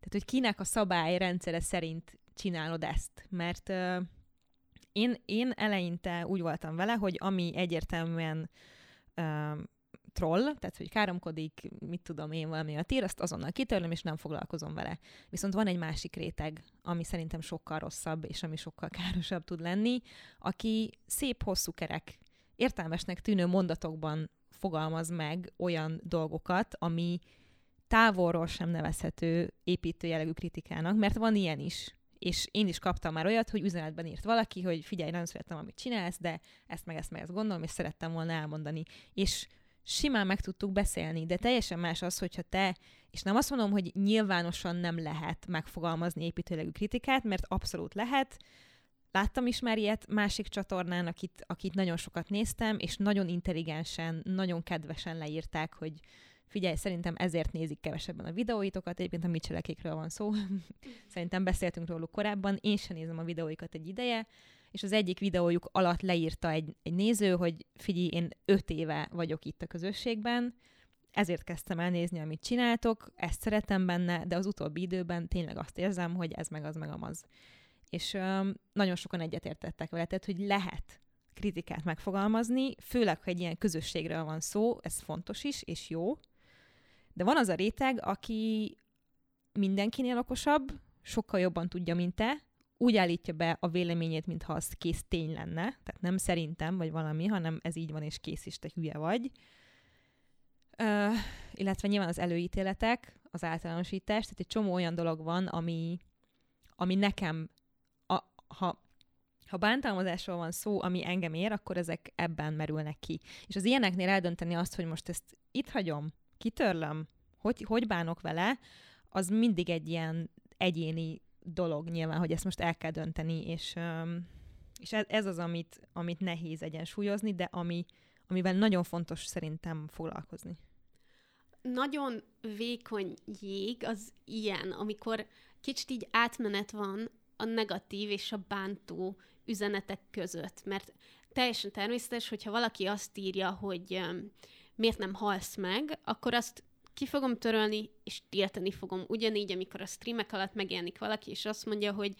tehát, hogy kinek a szabályrendszere szerint csinálod ezt, mert én, én eleinte úgy voltam vele, hogy ami egyértelműen troll, tehát hogy káromkodik, mit tudom én valami a tír, azt azonnal kitörlöm, és nem foglalkozom vele. Viszont van egy másik réteg, ami szerintem sokkal rosszabb, és ami sokkal károsabb tud lenni, aki szép, hosszú kerek, értelmesnek tűnő mondatokban fogalmaz meg olyan dolgokat, ami távolról sem nevezhető építőjelegű kritikának, mert van ilyen is. És én is kaptam már olyat, hogy üzenetben írt valaki, hogy figyelj, nagyon szeretem, amit csinálsz, de ezt meg ezt meg ezt gondolom, és szerettem volna elmondani. És simán meg tudtuk beszélni, de teljesen más az, hogyha te, és nem azt mondom, hogy nyilvánosan nem lehet megfogalmazni építőlegű kritikát, mert abszolút lehet, Láttam is már ilyet másik csatornán, akit, akit nagyon sokat néztem, és nagyon intelligensen, nagyon kedvesen leírták, hogy figyelj, szerintem ezért nézik kevesebben a videóitokat, egyébként a Mitchellekékről van szó. szerintem beszéltünk róluk korábban, én sem nézem a videóikat egy ideje, és az egyik videójuk alatt leírta egy, egy néző, hogy figyelj, én öt éve vagyok itt a közösségben, ezért kezdtem el nézni, amit csináltok, ezt szeretem benne, de az utóbbi időben tényleg azt érzem, hogy ez meg az meg amaz. És um, nagyon sokan egyetértettek vele, tehát, hogy lehet kritikát megfogalmazni, főleg, ha egy ilyen közösségről van szó, ez fontos is, és jó. De van az a réteg, aki mindenkinél okosabb, sokkal jobban tudja, mint te, úgy állítja be a véleményét, mintha az kész tény lenne, tehát nem szerintem, vagy valami, hanem ez így van, és kész is, te hülye vagy. Uh, illetve nyilván az előítéletek, az általánosítás, tehát egy csomó olyan dolog van, ami, ami nekem, a, ha, ha bántalmazásról van szó, ami engem ér, akkor ezek ebben merülnek ki. És az ilyeneknél eldönteni azt, hogy most ezt itt hagyom, kitörlöm, hogy, hogy bánok vele, az mindig egy ilyen egyéni dolog nyilván, hogy ezt most el kell dönteni, és, és ez, ez az, amit, amit nehéz egyensúlyozni, de ami, amivel nagyon fontos szerintem foglalkozni. Nagyon vékony jég az ilyen, amikor kicsit így átmenet van a negatív és a bántó üzenetek között, mert teljesen természetes, hogyha valaki azt írja, hogy miért nem halsz meg, akkor azt ki fogom törölni, és tiltani fogom. Ugyanígy, amikor a streamek alatt megjelenik valaki, és azt mondja, hogy,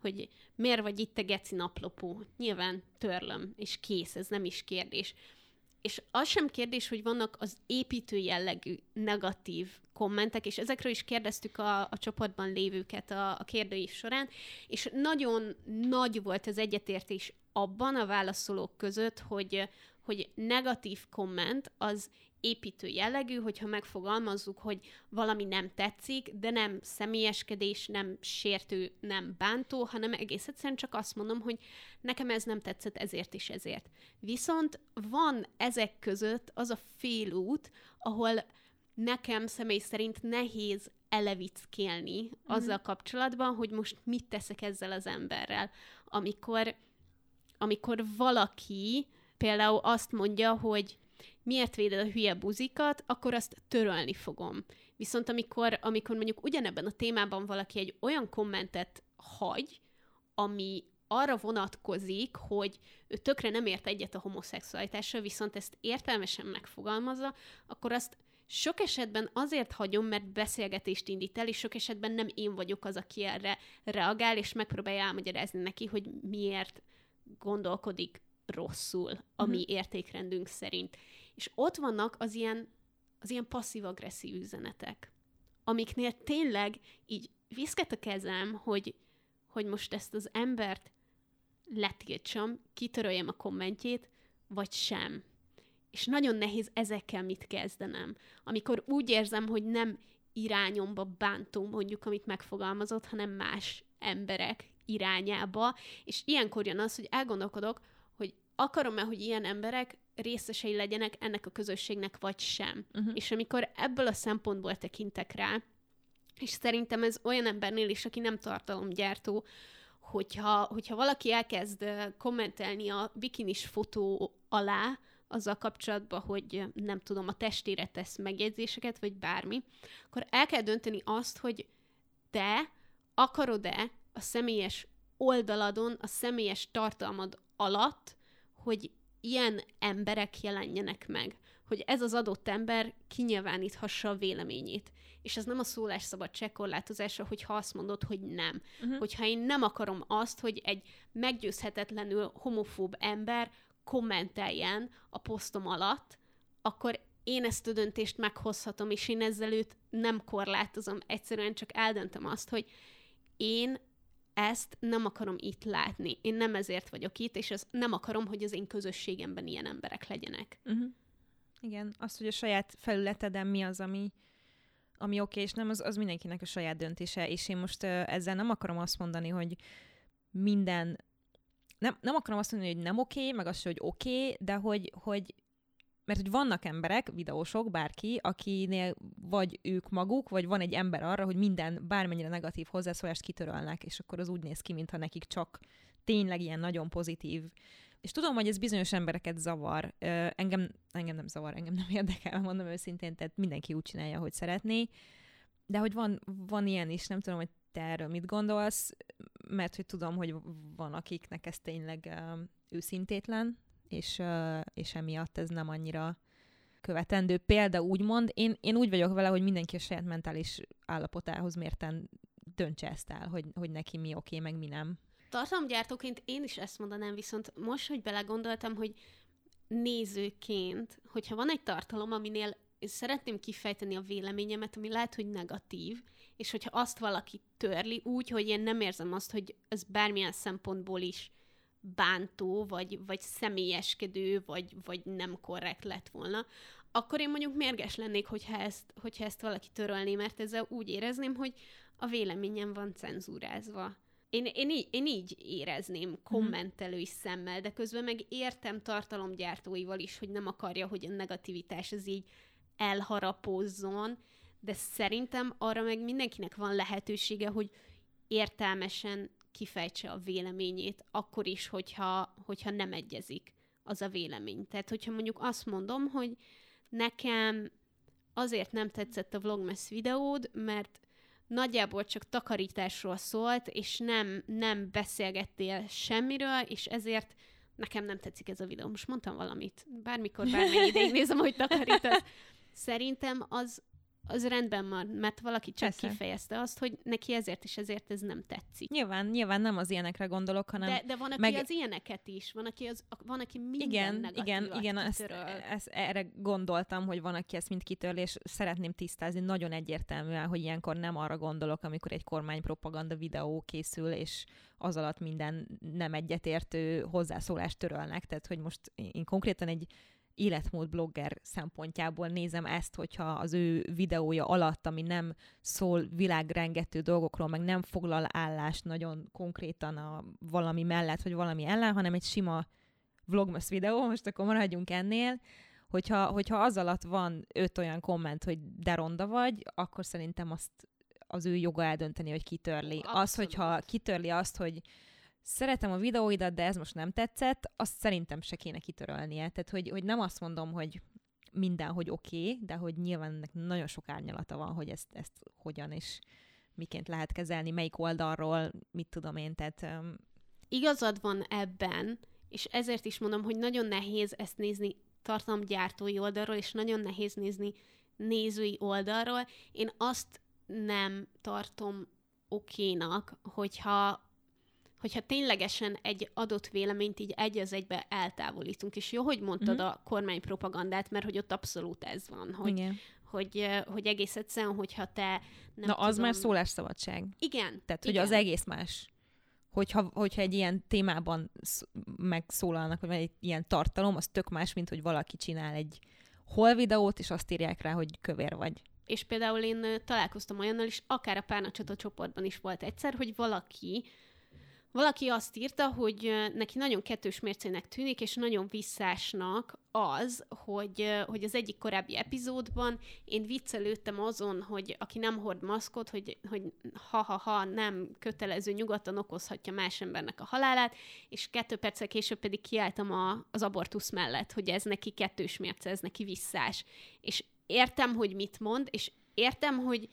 hogy miért vagy itt a geci naplopó. Nyilván törlöm, és kész, ez nem is kérdés. és az sem kérdés, hogy vannak az építő jellegű negatív kommentek, és ezekről is kérdeztük a, a csoportban lévőket a, a kérdőív során, és nagyon nagy volt az egyetértés abban a válaszolók között, hogy, hogy negatív komment az építő jellegű, hogyha megfogalmazzuk, hogy valami nem tetszik, de nem személyeskedés, nem sértő, nem bántó, hanem egész egyszerűen csak azt mondom, hogy nekem ez nem tetszett ezért is ezért. Viszont van ezek között az a félút, ahol nekem személy szerint nehéz elevickélni mm-hmm. azzal kapcsolatban, hogy most mit teszek ezzel az emberrel. Amikor, amikor valaki például azt mondja, hogy miért véded a hülye buzikat, akkor azt törölni fogom. Viszont amikor, amikor mondjuk ugyanebben a témában valaki egy olyan kommentet hagy, ami arra vonatkozik, hogy ő tökre nem ért egyet a homoszexualitással, viszont ezt értelmesen megfogalmazza, akkor azt sok esetben azért hagyom, mert beszélgetést indít el, és sok esetben nem én vagyok az, aki erre reagál, és megpróbálja elmagyarázni neki, hogy miért gondolkodik rosszul a mi uh-huh. értékrendünk szerint. És ott vannak az ilyen, az ilyen passzív-agresszív üzenetek, amiknél tényleg így viszket a kezem, hogy, hogy most ezt az embert letiltsam, kitöröljem a kommentjét, vagy sem. És nagyon nehéz ezekkel mit kezdenem. Amikor úgy érzem, hogy nem irányomba bántom mondjuk, amit megfogalmazott, hanem más emberek irányába, és ilyenkor jön az, hogy elgondolkodok, akarom-e, hogy ilyen emberek részesei legyenek ennek a közösségnek, vagy sem. Uh-huh. És amikor ebből a szempontból tekintek rá, és szerintem ez olyan embernél is, aki nem tartalomgyártó, hogyha, hogyha valaki elkezd kommentelni a bikinis fotó alá, azzal kapcsolatban, hogy nem tudom, a testére tesz megjegyzéseket, vagy bármi, akkor el kell dönteni azt, hogy te akarod-e a személyes oldaladon, a személyes tartalmad alatt, hogy ilyen emberek jelenjenek meg, hogy ez az adott ember kinyilváníthassa a véleményét. És ez nem a szólásszabadság korlátozása, hogyha azt mondod, hogy nem. Uh-huh. Hogyha én nem akarom azt, hogy egy meggyőzhetetlenül homofób ember kommenteljen a posztom alatt, akkor én ezt a döntést meghozhatom, és én ezzel őt nem korlátozom, egyszerűen csak eldöntöm azt, hogy én ezt nem akarom itt látni. Én nem ezért vagyok itt, és ez nem akarom, hogy az én közösségemben ilyen emberek legyenek. Uh-huh. Igen, azt, hogy a saját felületeden mi az, ami, ami oké, és nem, az, az mindenkinek a saját döntése, és én most uh, ezzel nem akarom azt mondani, hogy minden nem, nem akarom azt mondani, hogy nem oké, meg azt, hogy oké, de hogy, hogy mert hogy vannak emberek, videósok, bárki, akinél vagy ők maguk, vagy van egy ember arra, hogy minden bármennyire negatív hozzászólást kitörölnek, és akkor az úgy néz ki, mintha nekik csak tényleg ilyen nagyon pozitív. És tudom, hogy ez bizonyos embereket zavar. Engem, engem nem zavar, engem nem érdekel, mondom őszintén, tehát mindenki úgy csinálja, hogy szeretné. De hogy van, van ilyen is, nem tudom, hogy te erről mit gondolsz, mert hogy tudom, hogy van, akiknek ez tényleg őszintétlen, és, és emiatt ez nem annyira követendő példa, úgymond. Én, én úgy vagyok vele, hogy mindenki a saját mentális állapotához mérten döntse ezt el, hogy, hogy neki mi oké, meg mi nem. Tartalomgyártóként én is ezt mondanám, viszont most, hogy belegondoltam, hogy nézőként, hogyha van egy tartalom, aminél szeretném kifejteni a véleményemet, ami lehet, hogy negatív, és hogyha azt valaki törli úgy, hogy én nem érzem azt, hogy ez bármilyen szempontból is bántó, vagy, vagy személyeskedő, vagy, vagy nem korrekt lett volna, akkor én mondjuk mérges lennék, hogyha ezt, hogyha ezt valaki törölné, mert ezzel úgy érezném, hogy a véleményem van cenzúrázva. Én, én, így, én így érezném mhm. kommentelői szemmel, de közben meg értem tartalomgyártóival is, hogy nem akarja, hogy a negativitás az így elharapózzon, de szerintem arra meg mindenkinek van lehetősége, hogy értelmesen kifejtse a véleményét, akkor is, hogyha, hogyha nem egyezik az a vélemény. Tehát, hogyha mondjuk azt mondom, hogy nekem azért nem tetszett a Vlogmas videód, mert nagyjából csak takarításról szólt, és nem, nem beszélgettél semmiről, és ezért nekem nem tetszik ez a videó. Most mondtam valamit. Bármikor, bármennyi ideig nézem, hogy takarítasz. Szerintem az, az rendben van, mert valaki csak Persze. kifejezte azt, hogy neki ezért és ezért ez nem tetszik. Nyilván, nyilván nem az ilyenekre gondolok, hanem... De, de van, aki meg- az ilyeneket is, van, aki, az, van, aki minden igen, igen, igen, ezt, ezt, erre gondoltam, hogy van, aki ezt mind kitörli, és szeretném tisztázni nagyon egyértelműen, hogy ilyenkor nem arra gondolok, amikor egy kormánypropaganda videó készül, és az alatt minden nem egyetértő hozzászólást törölnek. Tehát, hogy most én konkrétan egy életmód blogger szempontjából nézem ezt, hogyha az ő videója alatt, ami nem szól világrengető dolgokról, meg nem foglal állást nagyon konkrétan a valami mellett, vagy valami ellen, hanem egy sima vlogmas videó, most akkor maradjunk ennél, hogyha, hogyha az alatt van öt olyan komment, hogy de ronda vagy, akkor szerintem azt az ő joga eldönteni, hogy kitörli. Az, Abszolút. hogyha kitörli azt, hogy szeretem a videóidat, de ez most nem tetszett, azt szerintem se kéne kitörölnie. Tehát, hogy, hogy nem azt mondom, hogy minden, hogy oké, okay, de hogy nyilván ennek nagyon sok árnyalata van, hogy ezt, ezt hogyan és miként lehet kezelni, melyik oldalról, mit tudom én, tehát um, Igazad van ebben, és ezért is mondom, hogy nagyon nehéz ezt nézni tartalomgyártói oldalról, és nagyon nehéz nézni nézői oldalról. Én azt nem tartom okénak, hogyha hogyha ténylegesen egy adott véleményt így egy az egybe eltávolítunk. És jó, hogy mondtad Mhm. a kormánypropagandát, mert hogy ott abszolút ez van, hogy, igen. hogy, hogy egész egyszerűen, hogyha te nem Na, az tudom, már szólásszabadság. Igen. Tehát, hogy igen. az egész más. Hogyha, hogyha egy ilyen témában sz- megszólalnak, vagy egy ilyen tartalom, az tök más, mint hogy valaki csinál egy hol videót, és azt írják rá, hogy kövér vagy. És például én találkoztam olyannal is, akár a párnacsata csoportban is volt egyszer, hogy valaki valaki azt írta, hogy neki nagyon kettős mércének tűnik, és nagyon visszásnak az, hogy, hogy az egyik korábbi epizódban én viccelődtem azon, hogy aki nem hord maszkot, hogy, hogy ha-ha-ha nem kötelező nyugodtan okozhatja más embernek a halálát, és kettő perccel később pedig kiálltam a, az abortusz mellett, hogy ez neki kettős mérce, ez neki visszás. És értem, hogy mit mond, és értem, hogy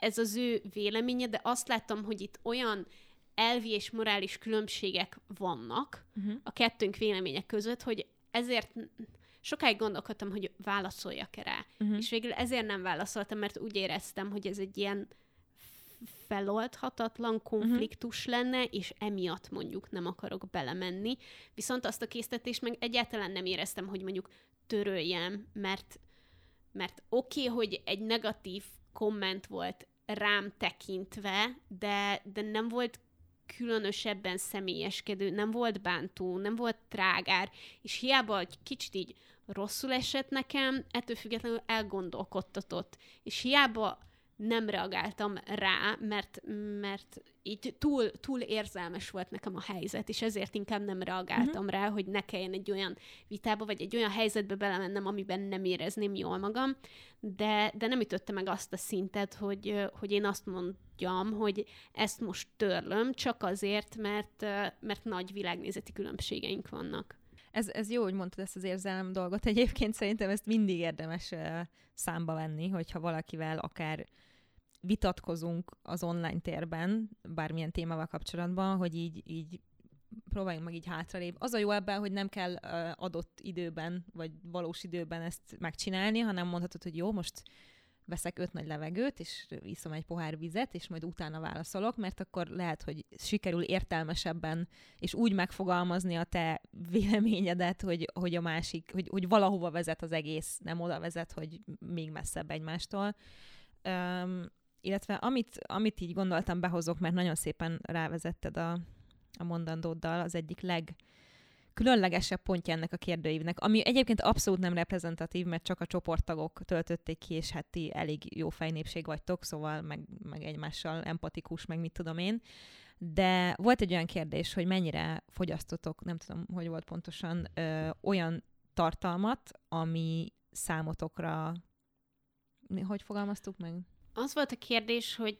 ez az ő véleménye, de azt láttam, hogy itt olyan elvi és morális különbségek vannak Uh-huh. a kettőnk vélemények között, hogy ezért sokáig gondolkodtam, hogy válaszoljak-e rá. Uh-huh. És végül ezért nem válaszoltam, mert úgy éreztem, hogy ez egy ilyen feloldhatatlan konfliktus uh-huh. lenne, és emiatt mondjuk nem akarok belemenni. Viszont azt a késztetést meg egyáltalán nem éreztem, hogy mondjuk töröljem, mert, mert oké, okay, hogy egy negatív komment volt rám tekintve, de, de nem volt különösebben személyeskedő, nem volt bántó, nem volt trágár, és hiába egy kicsit így rosszul esett nekem, ettől függetlenül elgondolkodtatott. És hiába nem reagáltam rá, mert, mert így túl, túl érzelmes volt nekem a helyzet, és ezért inkább nem reagáltam uh-huh. rá, hogy ne kelljen egy olyan vitába, vagy egy olyan helyzetbe belemennem, amiben nem érezném jól magam, de, de nem ütötte meg azt a szintet, hogy, hogy én azt mondjam, hogy ezt most törlöm, csak azért, mert, mert nagy világnézeti különbségeink vannak. Ez, ez jó, hogy mondtad ezt az érzelem dolgot. Egyébként szerintem ezt mindig érdemes számba venni, hogyha valakivel akár vitatkozunk az online térben, bármilyen témával kapcsolatban, hogy így, így próbáljunk meg így hátralébb. Az a jó ebben, hogy nem kell adott időben, vagy valós időben ezt megcsinálni, hanem mondhatod, hogy jó, most veszek öt nagy levegőt, és iszom egy pohár vizet, és majd utána válaszolok, mert akkor lehet, hogy sikerül értelmesebben, és úgy megfogalmazni a te véleményedet, hogy, hogy a másik, hogy, hogy valahova vezet az egész, nem oda vezet, hogy még messzebb egymástól. Um, illetve amit, amit így gondoltam, behozok, mert nagyon szépen rávezetted a, a mondandóddal, az egyik leg különlegesebb pontja ennek a kérdőívnek, ami egyébként abszolút nem reprezentatív, mert csak a csoporttagok töltötték ki, és hát ti elég jó fejnépség vagytok, szóval meg, meg egymással empatikus, meg mit tudom én. De volt egy olyan kérdés, hogy mennyire fogyasztotok, nem tudom, hogy volt pontosan, ö, olyan tartalmat, ami számotokra, hogy fogalmaztuk meg? Az volt a kérdés, hogy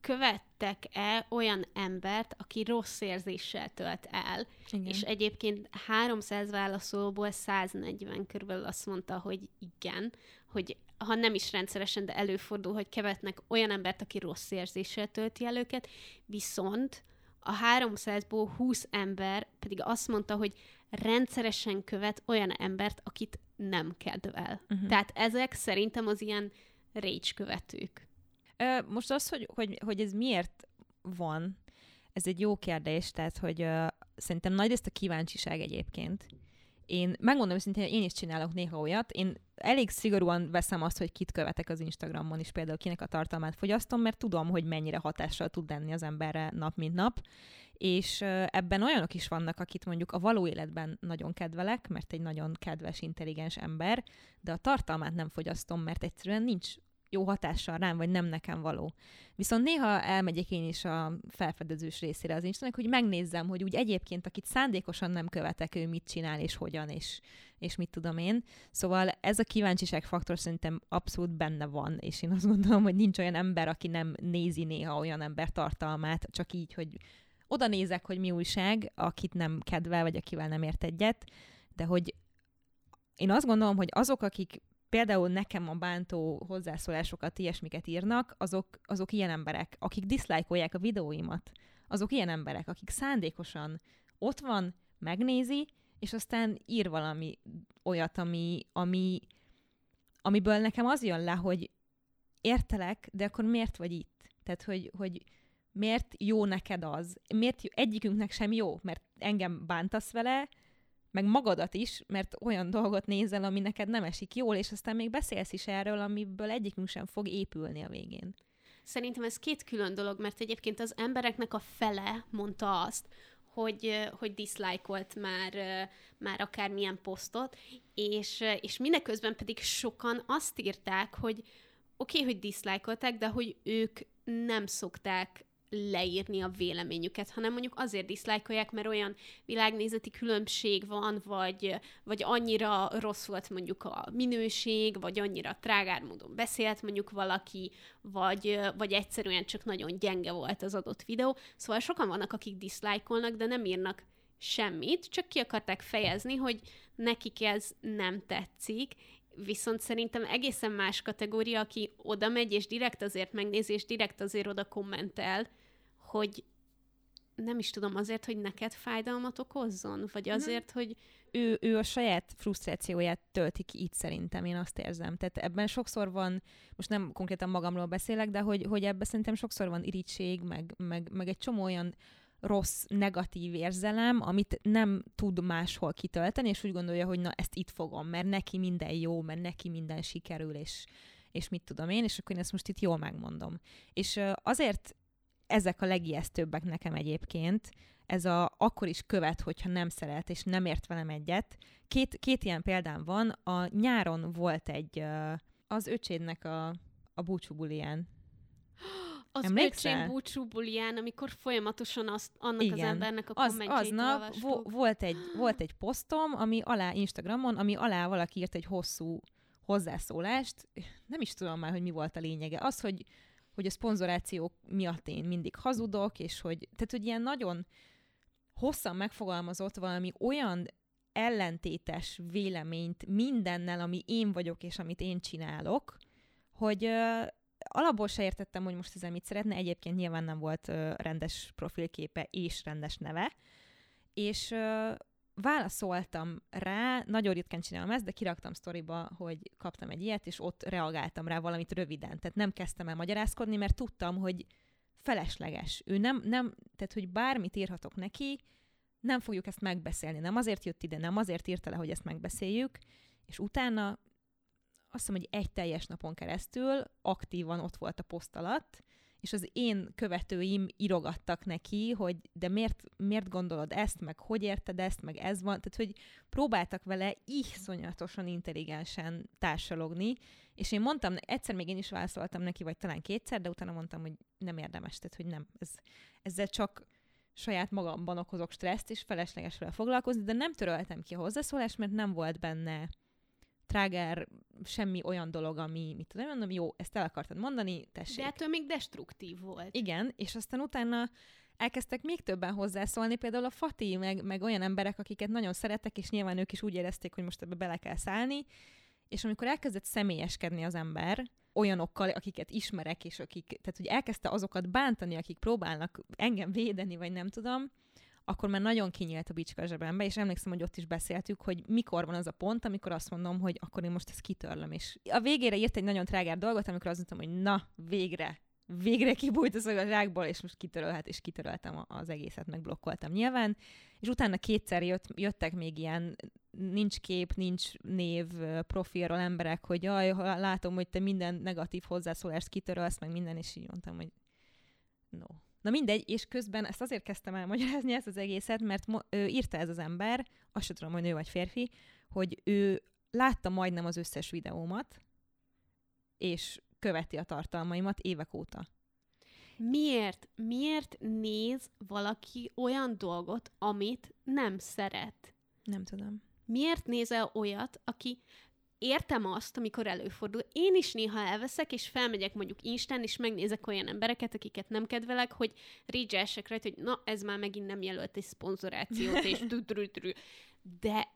követtek-e olyan embert, aki rossz érzéssel tölt el, Igen. és egyébként 300 válaszolóból 140 körülbelül azt mondta, hogy igen, hogy ha nem is rendszeresen, de előfordul, hogy követnek olyan embert, aki rossz érzéssel tölti el őket, viszont a 300-ból 20 ember pedig azt mondta, hogy rendszeresen követ olyan embert, akit nem kedvel. Uh-huh. Tehát ezek szerintem az ilyen rage követők. Most az, hogy, hogy, hogy ez miért van, ez egy jó kérdés, tehát hogy uh, szerintem nagy ezt a kíváncsiság egyébként. Én megmondom őszintén, én is csinálok néha olyat. Én elég szigorúan veszem azt, hogy kit követek az Instagramon is, például kinek a tartalmát fogyasztom, mert tudom, hogy mennyire hatással tud lenni az emberre nap mint nap. És ebben olyanok is vannak, akit mondjuk a való életben nagyon kedvelek, mert egy nagyon kedves, intelligens ember, de a tartalmát nem fogyasztom, mert egyszerűen nincs jó hatással rám, vagy nem nekem való. Viszont néha elmegyek én is a felfedezős részére az Instanak, hogy megnézzem, hogy úgy egyébként, akit szándékosan nem követek, ő mit csinál, és hogyan, és, és mit tudom én. Szóval ez a kíváncsiság faktor szerintem abszolút benne van, és én azt gondolom, hogy nincs olyan ember, aki nem nézi néha olyan ember tartalmát, csak így, hogy oda nézek, hogy mi újság, akit nem kedvel, vagy akivel nem ért egyet, de hogy én azt gondolom, hogy azok, akik például nekem a bántó hozzászólásokat, ilyesmiket írnak, azok, azok ilyen emberek, akik diszlájkolják a videóimat, azok ilyen emberek, akik szándékosan ott van, megnézi, és aztán ír valami olyat, ami, ami, amiből nekem az jön le, hogy értelek, de akkor miért vagy itt? Tehát, hogy, hogy miért jó neked az? Miért egyikünknek sem jó? Mert engem bántasz vele, meg magadat is, mert olyan dolgot nézel, ami neked nem esik jól, és aztán még beszélsz is erről, amiből egyikünk sem fog épülni a végén. Szerintem ez két külön dolog, mert egyébként az embereknek a fele mondta azt, hogy, hogy diszlájkolt már, már akármilyen posztot, és, és mindeközben pedig sokan azt írták, hogy oké, okay, hogy diszlájkolták, de hogy ők nem szokták leírni a véleményüket, hanem mondjuk azért diszlájkolják, mert olyan világnézeti különbség van, vagy, vagy annyira rossz volt mondjuk a minőség, vagy annyira trágár módon beszélt mondjuk valaki, vagy, vagy egyszerűen csak nagyon gyenge volt az adott videó. Szóval sokan vannak, akik diszlájkolnak, de nem írnak semmit, csak ki akarták fejezni, hogy nekik ez nem tetszik, viszont szerintem egészen más kategória, aki oda megy, és direkt azért megnézi, és direkt azért oda kommentel, hogy nem is tudom, azért, hogy neked fájdalmat okozzon? Vagy azért, nem. hogy... Ő, ő a saját frusztrációját tölti ki itt szerintem, én azt érzem. Tehát ebben sokszor van, most nem konkrétan magamról beszélek, de hogy, hogy ebben szerintem sokszor van irítség, meg, meg, meg egy csomó olyan rossz, negatív érzelem, amit nem tud máshol kitölteni, és úgy gondolja, hogy na, ezt itt fogom, mert neki minden jó, mert neki minden sikerül, és, és mit tudom én, és akkor én ezt most itt jól megmondom. És azért ezek a legijesztőbbek nekem egyébként, ez a akkor is követ, hogyha nem szeret, és nem ért velem egyet. Két, két ilyen példám van. A nyáron volt egy, az öcsédnek a, a búcsúbulián. Az Emlékszel? öcsém búcsúbulián, amikor folyamatosan azt, annak Igen. az embernek a az, Aznap vo- volt, egy, volt egy posztom, ami alá Instagramon, ami alá valaki írt egy hosszú hozzászólást. Nem is tudom már, hogy mi volt a lényege. Az, hogy hogy a szponzorációk miatt én mindig hazudok, és hogy, tehát, hogy ilyen nagyon hosszan megfogalmazott valami olyan ellentétes véleményt mindennel, ami én vagyok, és amit én csinálok, hogy alapból se értettem, hogy most ezzel mit szeretne, egyébként nyilván nem volt rendes profilképe és rendes neve, és válaszoltam rá, nagyon ritkán csinálom ezt, de kiraktam sztoriba, hogy kaptam egy ilyet, és ott reagáltam rá valamit röviden. Tehát nem kezdtem el magyarázkodni, mert tudtam, hogy felesleges. Ő nem, nem tehát hogy bármit írhatok neki, nem fogjuk ezt megbeszélni. Nem azért jött ide, nem azért írta le, hogy ezt megbeszéljük, és utána azt hiszem, hogy egy teljes napon keresztül aktívan ott volt a poszt alatt, és az én követőim írogattak neki, hogy de miért, miért gondolod ezt, meg hogy érted ezt, meg ez van, tehát hogy próbáltak vele iszonyatosan intelligensen társalogni, és én mondtam, egyszer még én is válaszoltam neki, vagy talán kétszer, de utána mondtam, hogy nem érdemes, tehát hogy nem, ez, ezzel csak saját magamban okozok stresszt, és felesleges vele foglalkozni, de nem töröltem ki a hozzászólást, mert nem volt benne tráger, semmi olyan dolog, ami, mit tudom, mondom, jó, ezt el akartad mondani, tessék. De ettől még destruktív volt. Igen, és aztán utána elkezdtek még többen hozzászólni, például a Fati, meg, meg olyan emberek, akiket nagyon szeretek, és nyilván ők is úgy érezték, hogy most ebbe bele kell szállni, és amikor elkezdett személyeskedni az ember, olyanokkal, akiket ismerek, és akik, tehát hogy elkezdte azokat bántani, akik próbálnak engem védeni, vagy nem tudom, akkor már nagyon kinyílt a bicska a zsebembe, és emlékszem, hogy ott is beszéltük, hogy mikor van az a pont, amikor azt mondom, hogy akkor én most ezt kitörlöm. És a végére írt egy nagyon trágár dolgot, amikor azt mondtam, hogy na, végre, végre kibújt a szög a zsákból, és most kitörölhet, és kitöröltem az egészet, meg blokkoltam nyilván. És utána kétszer jött, jöttek még ilyen nincs kép, nincs név profilról emberek, hogy jaj, látom, hogy te minden negatív hozzászólást kitörölsz, meg minden, és így mondtam, hogy no. Na mindegy, és közben ezt azért kezdtem el magyarázni ezt az egészet, mert mo- ő írta ez az ember, azt sem tudom, hogy nő vagy férfi, hogy ő látta majdnem az összes videómat, és követi a tartalmaimat évek óta. Miért? Miért néz valaki olyan dolgot, amit nem szeret? Nem tudom. Miért nézel olyat, aki értem azt, amikor előfordul. Én is néha elveszek, és felmegyek mondjuk Instán, és megnézek olyan embereket, akiket nem kedvelek, hogy rage rajta, hogy na, ez már megint nem jelölt egy szponzorációt, és De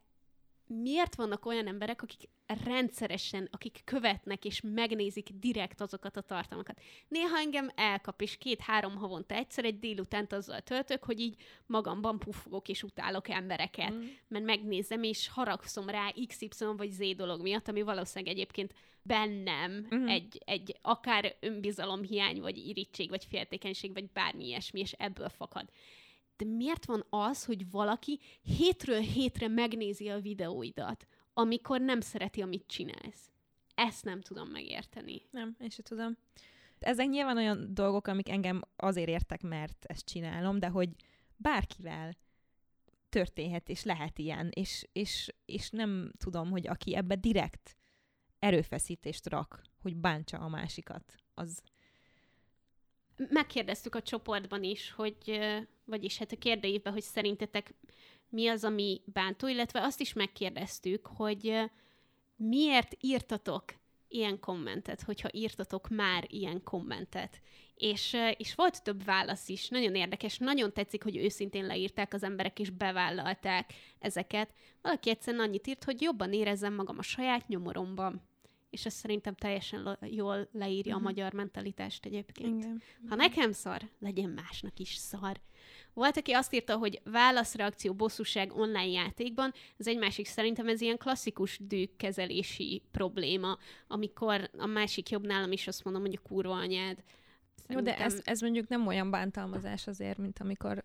miért vannak olyan emberek, akik rendszeresen, akik követnek és megnézik direkt azokat a tartalmakat. Néha engem elkap, és két-három havonta egyszer egy délutánt azzal töltök, hogy így magamban puffogok és utálok embereket, mm. mert megnézem, és haragszom rá XY vagy Z dolog miatt, ami valószínűleg egyébként bennem mm. egy, egy akár önbizalomhiány, vagy irítség, vagy féltékenység, vagy bármi ilyesmi, és ebből fakad de miért van az, hogy valaki hétről hétre megnézi a videóidat, amikor nem szereti, amit csinálsz? Ezt nem tudom megérteni. Nem, én sem tudom. Ezek nyilván olyan dolgok, amik engem azért értek, mert ezt csinálom, de hogy bárkivel történhet, és lehet ilyen, és, és, és nem tudom, hogy aki ebbe direkt erőfeszítést rak, hogy bántsa a másikat, az... Megkérdeztük a csoportban is, hogy vagyis hát a kérdőívben, hogy szerintetek mi az, ami bántó, illetve azt is megkérdeztük, hogy miért írtatok ilyen kommentet, hogyha írtatok már ilyen kommentet. És, és volt több válasz is, nagyon érdekes, nagyon tetszik, hogy őszintén leírták az emberek, és bevállalták ezeket. Valaki egyszerűen annyit írt, hogy jobban érezzem magam a saját nyomoromban. És ez szerintem teljesen lo- jól leírja uh-huh. a mhm. magyar mentalitást egyébként. Igen. Ha nekem szar, legyen másnak is szar. Volt, aki azt írta, hogy válaszreakció, bosszúság online játékban, ez egy másik szerintem ez ilyen klasszikus dűkkezelési probléma, amikor a másik jobb nálam is azt mondom, hogy a kurva anyád. Szerintem... Jó, de ez, ez mondjuk nem olyan bántalmazás azért, mint amikor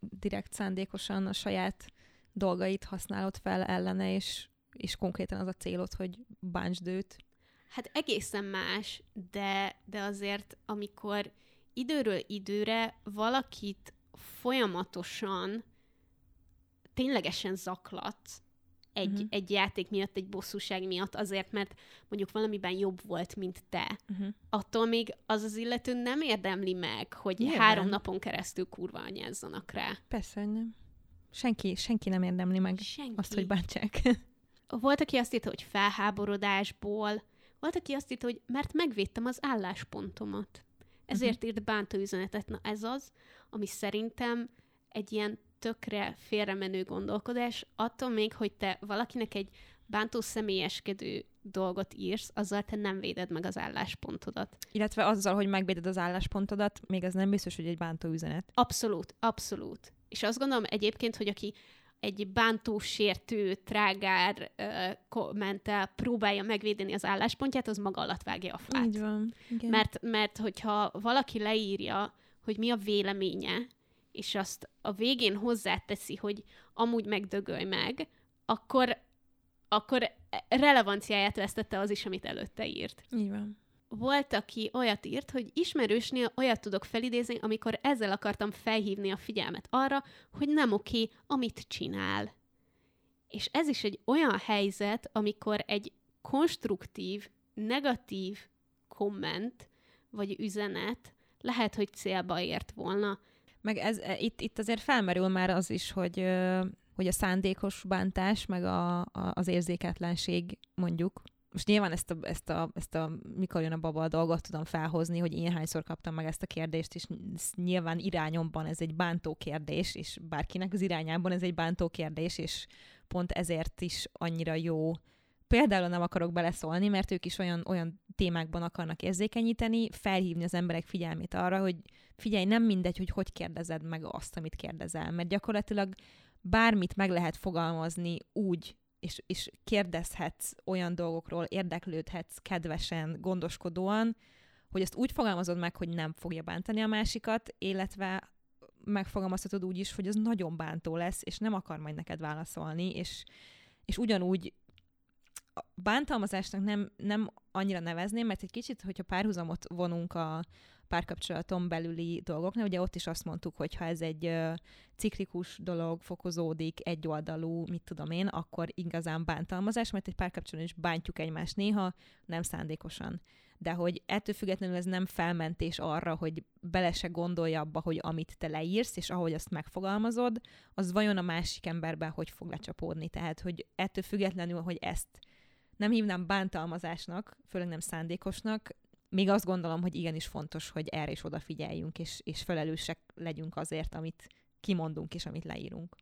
direkt szándékosan a saját dolgait használod fel ellene, és, és konkrétan az a célod, hogy bántsd őt. Hát egészen más, de, de azért, amikor időről időre valakit folyamatosan ténylegesen zaklat egy, uh-huh. egy játék miatt, egy bosszúság miatt, azért, mert mondjuk valamiben jobb volt, mint te. Uh-huh. Attól még az az illető nem érdemli meg, hogy Nyilván. három napon keresztül kurva anyázzanak rá. Persze, hogy nem. Senki, senki nem érdemli meg senki. azt, hogy bántsák. Volt, aki azt írta, hogy felháborodásból, volt, aki azt írta, hogy mert megvédtem az álláspontomat. Ezért uh-huh. írt bántó üzenetet. Na ez az, ami szerintem egy ilyen tökre félremenő gondolkodás, attól még, hogy te valakinek egy bántó személyeskedő dolgot írsz, azzal te nem véded meg az álláspontodat. Illetve azzal, hogy megvéded az álláspontodat, még az nem biztos, hogy egy bántó üzenet. Abszolút, abszolút. És azt gondolom egyébként, hogy aki egy bántó, sértő, trágár uh, kommentel próbálja megvédeni az álláspontját, az maga alatt vágja a fát. Így van. Igen. Mert, mert hogyha valaki leírja, hogy mi a véleménye, és azt a végén hozzáteszi, hogy amúgy megdögölj meg, akkor, akkor relevanciáját vesztette az is, amit előtte írt. Így van. Volt, aki olyat írt, hogy ismerősnél olyat tudok felidézni, amikor ezzel akartam felhívni a figyelmet arra, hogy nem oké, amit csinál. És ez is egy olyan helyzet, amikor egy konstruktív, negatív komment vagy üzenet lehet, hogy célba ért volna. Meg ez, e, itt, itt azért felmerül már az is, hogy, hogy a szándékos bántás, meg a, a, az érzéketlenség mondjuk, most nyilván ezt a, ezt, a, ezt a mikor jön a baba a dolgot tudom felhozni, hogy én hányszor kaptam meg ezt a kérdést, és nyilván irányomban ez egy bántó kérdés, és bárkinek az irányában ez egy bántó kérdés, és pont ezért is annyira jó. Például nem akarok beleszólni, mert ők is olyan, olyan témákban akarnak érzékenyíteni, felhívni az emberek figyelmét arra, hogy figyelj, nem mindegy, hogy hogy kérdezed meg azt, amit kérdezel, mert gyakorlatilag bármit meg lehet fogalmazni úgy, és, és kérdezhetsz olyan dolgokról, érdeklődhetsz kedvesen, gondoskodóan, hogy ezt úgy fogalmazod meg, hogy nem fogja bántani a másikat, illetve megfogalmazhatod úgy is, hogy az nagyon bántó lesz, és nem akar majd neked válaszolni, és, és ugyanúgy a bántalmazásnak nem, nem annyira nevezném, mert egy kicsit, hogyha párhuzamot vonunk a párkapcsolaton belüli dolgoknál, ugye ott is azt mondtuk, hogy ha ez egy ciklikus dolog, fokozódik, egyoldalú, mit tudom én, akkor igazán bántalmazás, mert egy párkapcsolatban is bántjuk egymást néha, nem szándékosan de hogy ettől függetlenül ez nem felmentés arra, hogy bele se gondolja abba, hogy amit te leírsz, és ahogy azt megfogalmazod, az vajon a másik emberben hogy fog lecsapódni. Tehát, hogy ettől függetlenül, hogy ezt nem hívnám bántalmazásnak, főleg nem szándékosnak, még azt gondolom, hogy igenis fontos, hogy erre is odafigyeljünk, és, és felelősek legyünk azért, amit kimondunk és amit leírunk.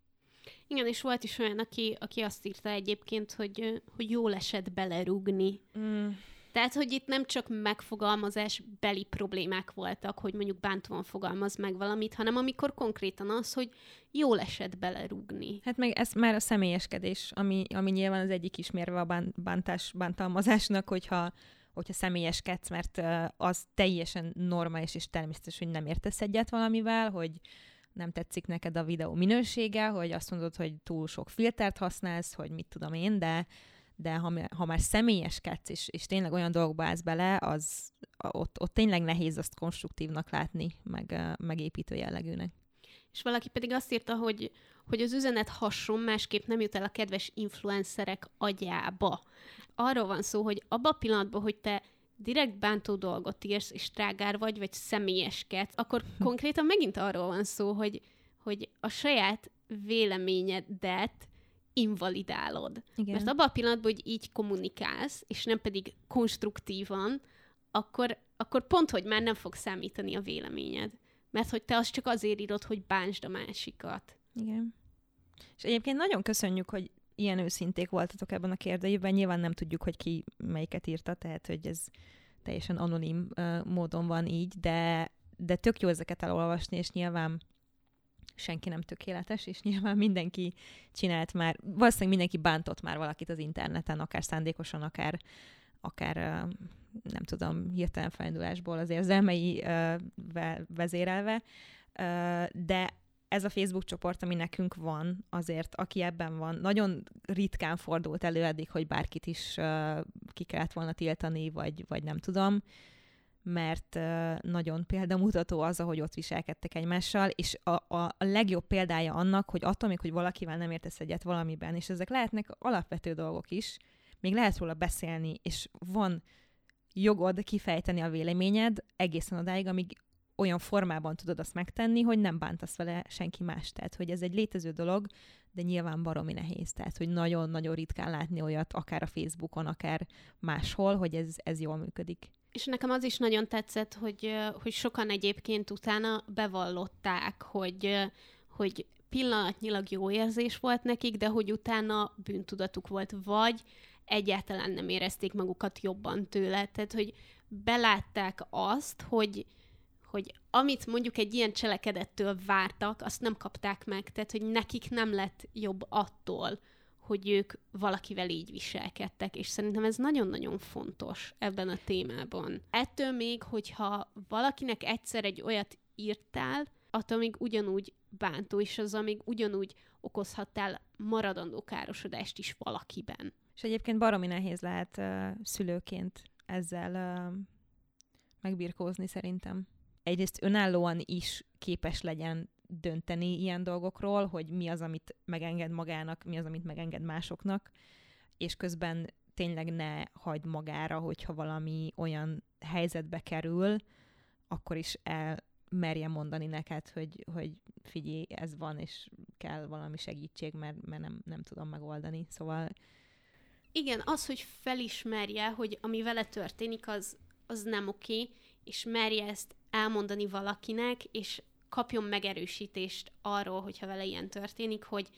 Igen, és volt is olyan, aki, aki azt írta egyébként, hogy, hogy jól esett belerúgni. Mm. Tehát, hogy itt nem csak megfogalmazás beli problémák voltak, hogy mondjuk bántóan fogalmaz meg valamit, hanem amikor konkrétan az, hogy jól esett belerúgni. Hát meg ez már a személyeskedés, ami, ami nyilván az egyik ismérve a bántás, bántalmazásnak, hogyha hogyha személyeskedsz, mert az teljesen normális és természetes, hogy nem értesz egyet valamivel, hogy nem tetszik neked a videó minősége, hogy azt mondod, hogy túl sok filtert használsz, hogy mit tudom én, de de ha, ha már személyeskedsz, és, és tényleg olyan dolgokba állsz bele, az ott, ott tényleg nehéz azt konstruktívnak látni, meg megépítő jellegűnek. És valaki pedig azt írta, hogy, hogy az üzenet hason másképp nem jut el a kedves influencerek agyába. Arról van szó, hogy abban a pillanatban, hogy te direkt bántó dolgot írsz, és trágár vagy, vagy személyeskedsz, akkor hm. konkrétan megint arról van szó, hogy, hogy a saját véleményedet invalidálod. Igen. Mert abban a pillanatban, hogy így kommunikálsz, és nem pedig konstruktívan, akkor, akkor pont, hogy már nem fog számítani a véleményed. Mert hogy te azt csak azért írod, hogy bántsd a másikat. Igen. És egyébként nagyon köszönjük, hogy ilyen őszinték voltatok ebben a kérdőjében. Nyilván nem tudjuk, hogy ki melyiket írta, tehát hogy ez teljesen anonim uh, módon van így, de, de tök jó ezeket elolvasni, és nyilván senki nem tökéletes, és nyilván mindenki csinált már, valószínűleg mindenki bántott már valakit az interneten, akár szándékosan, akár, akár nem tudom, hirtelen felindulásból az érzelmei vezérelve, de ez a Facebook csoport, ami nekünk van, azért, aki ebben van, nagyon ritkán fordult elő eddig, hogy bárkit is ki kellett volna tiltani, vagy, vagy nem tudom mert nagyon példamutató az, ahogy ott viselkedtek egymással, és a, a, a legjobb példája annak, hogy attól még, hogy valakivel nem értesz egyet valamiben, és ezek lehetnek alapvető dolgok is, még lehet róla beszélni, és van jogod kifejteni a véleményed egészen odáig, amíg olyan formában tudod azt megtenni, hogy nem bántasz vele senki más. Tehát, hogy ez egy létező dolog, de nyilván baromi nehéz. Tehát, hogy nagyon-nagyon ritkán látni olyat, akár a Facebookon, akár máshol, hogy ez, ez jól működik. És nekem az is nagyon tetszett, hogy, hogy sokan egyébként utána bevallották, hogy, hogy pillanatnyilag jó érzés volt nekik, de hogy utána bűntudatuk volt, vagy egyáltalán nem érezték magukat jobban tőle. Tehát, hogy belátták azt, hogy, hogy amit mondjuk egy ilyen cselekedettől vártak, azt nem kapták meg. Tehát, hogy nekik nem lett jobb attól, hogy ők valakivel így viselkedtek, és szerintem ez nagyon-nagyon fontos ebben a témában. Ettől még, hogyha valakinek egyszer egy olyat írtál, attól még ugyanúgy bántó, és az még ugyanúgy okozhattál maradandó károsodást is valakiben. És egyébként baromi nehéz lehet uh, szülőként ezzel uh, megbirkózni szerintem. Egyrészt önállóan is képes legyen dönteni ilyen dolgokról, hogy mi az, amit megenged magának, mi az, amit megenged másoknak, és közben tényleg ne hagyd magára, hogyha valami olyan helyzetbe kerül, akkor is el merje mondani neked, hogy, hogy figyelj, ez van, és kell valami segítség, mert, mert nem, nem tudom megoldani. Szóval... Igen, az, hogy felismerje, hogy ami vele történik, az, az nem oké, és merje ezt elmondani valakinek, és kapjon megerősítést arról, hogyha vele ilyen történik, hogy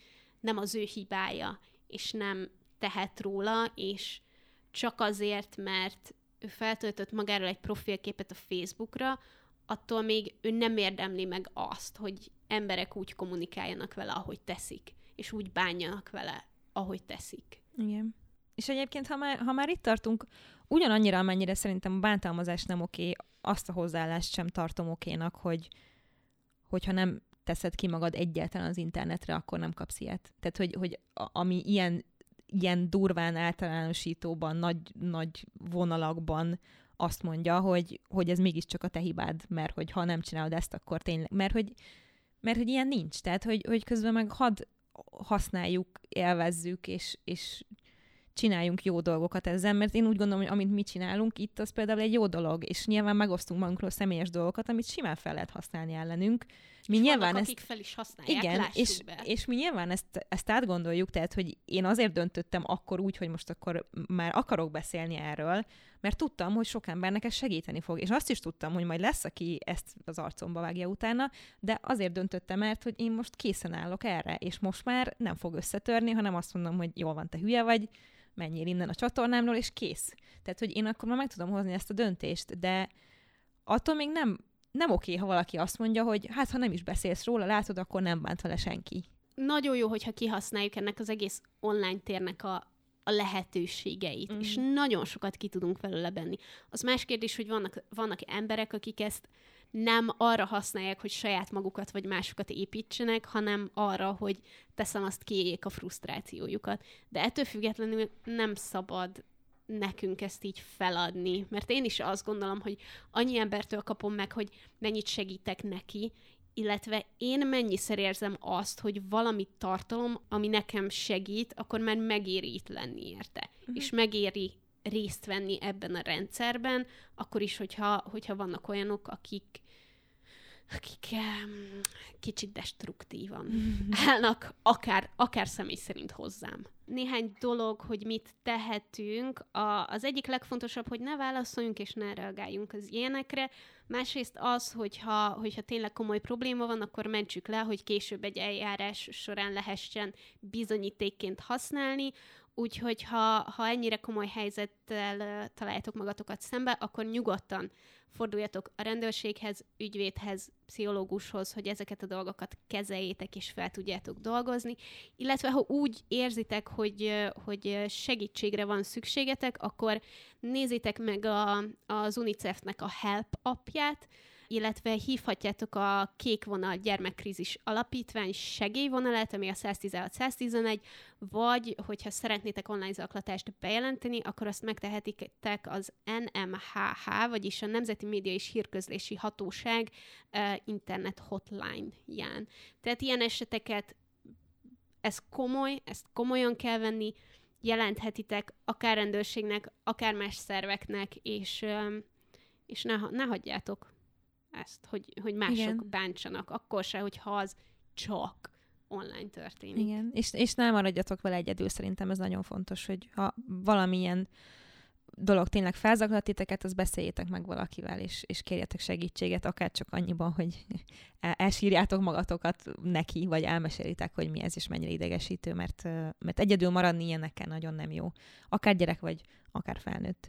nem az ő hibája, és nem tehet róla, és csak azért, mert ő feltöltött magáról egy profilképet a Facebookra, attól még ő nem érdemli meg azt, hogy emberek úgy kommunikáljanak vele, ahogy teszik, és úgy bánjanak vele, ahogy teszik. Igen. És egyébként, ha már, ha már itt tartunk, ugyanannyira, amennyire szerintem a bántalmazás nem oké, azt a hozzáállást sem tartom okénak, hogy hogyha nem teszed ki magad egyáltalán az internetre, akkor nem kapsz ilyet. Tehát, hogy, hogy ami ilyen, ilyen durván általánosítóban, nagy, nagy vonalakban azt mondja, hogy, hogy ez mégiscsak a te hibád, mert hogy ha nem csinálod ezt, akkor tényleg, mert hogy, mert hogy ilyen nincs. Tehát, hogy, hogy közben meg hadd használjuk, élvezzük, és, és csináljunk jó dolgokat ezzel, mert én úgy gondolom, hogy amit mi csinálunk itt, az például egy jó dolog, és nyilván megosztunk magunkról személyes dolgokat, amit simán fel lehet használni ellenünk. Mi és nyilván vannak, ezt, akik fel is használják, igen, és, be. és mi nyilván ezt, ezt átgondoljuk, tehát, hogy én azért döntöttem akkor úgy, hogy most akkor már akarok beszélni erről, mert tudtam, hogy sok embernek ez segíteni fog. És azt is tudtam, hogy majd lesz, aki ezt az arcomba vágja utána, de azért döntöttem, mert hogy én most készen állok erre, és most már nem fog összetörni, hanem azt mondom, hogy jól van, te hülye vagy, menjél innen a csatornámról, és kész. Tehát, hogy én akkor már meg tudom hozni ezt a döntést, de attól még nem, nem oké, ha valaki azt mondja, hogy hát ha nem is beszélsz róla, látod, akkor nem bánt vele senki. Nagyon jó, hogyha kihasználjuk ennek az egész online térnek a, a lehetőségeit, mm. és nagyon sokat ki tudunk belőle benni. Az más kérdés, hogy vannak, vannak emberek, akik ezt nem arra használják, hogy saját magukat vagy másokat építsenek, hanem arra, hogy teszem azt kiéljék a frusztrációjukat. De ettől függetlenül nem szabad nekünk ezt így feladni, mert én is azt gondolom, hogy annyi embertől kapom meg, hogy mennyit segítek neki, illetve én mennyiszer érzem azt, hogy valami tartalom, ami nekem segít, akkor már megéri itt lenni érte. Uh-huh. És megéri részt venni ebben a rendszerben, akkor is, hogyha, hogyha vannak olyanok, akik akik kicsit destruktívan állnak, akár, akár személy szerint hozzám. Néhány dolog, hogy mit tehetünk. A, az egyik legfontosabb, hogy ne válaszoljunk és ne reagáljunk az ilyenekre. Másrészt az, hogyha, hogyha tényleg komoly probléma van, akkor mentsük le, hogy később egy eljárás során lehessen bizonyítékként használni. Úgyhogy ha, ha ennyire komoly helyzettel találjátok magatokat szembe, akkor nyugodtan forduljatok a rendőrséghez, ügyvédhez, pszichológushoz, hogy ezeket a dolgokat kezeljétek és fel tudjátok dolgozni, illetve ha úgy érzitek, hogy, hogy segítségre van szükségetek, akkor nézzétek meg a, az UNICEF-nek a Help appját, illetve hívhatjátok a Kék Vonal Gyermekkrízis Alapítvány segélyvonalát, ami a 116-111, vagy hogyha szeretnétek online zaklatást bejelenteni, akkor azt megtehetitek az NMHH, vagyis a Nemzeti Média és Hírközlési Hatóság internet hotline-ján. Tehát ilyen eseteket ez komoly, ezt komolyan kell venni, jelenthetitek akár rendőrségnek, akár más szerveknek, és, és ne, ne hagyjátok ezt, hogy, hogy mások Igen. bántsanak, akkor se, hogyha az csak online történik. Igen, és, és nem maradjatok vele egyedül, szerintem ez nagyon fontos, hogy ha valamilyen dolog tényleg felzaklat titeket, az beszéljétek meg valakivel, és, és kérjetek segítséget, akár csak annyiban, hogy el, elsírjátok magatokat neki, vagy elmesélitek, hogy mi ez, és mennyire idegesítő, mert, mert egyedül maradni ilyenekkel nagyon nem jó. Akár gyerek vagy, akár felnőtt.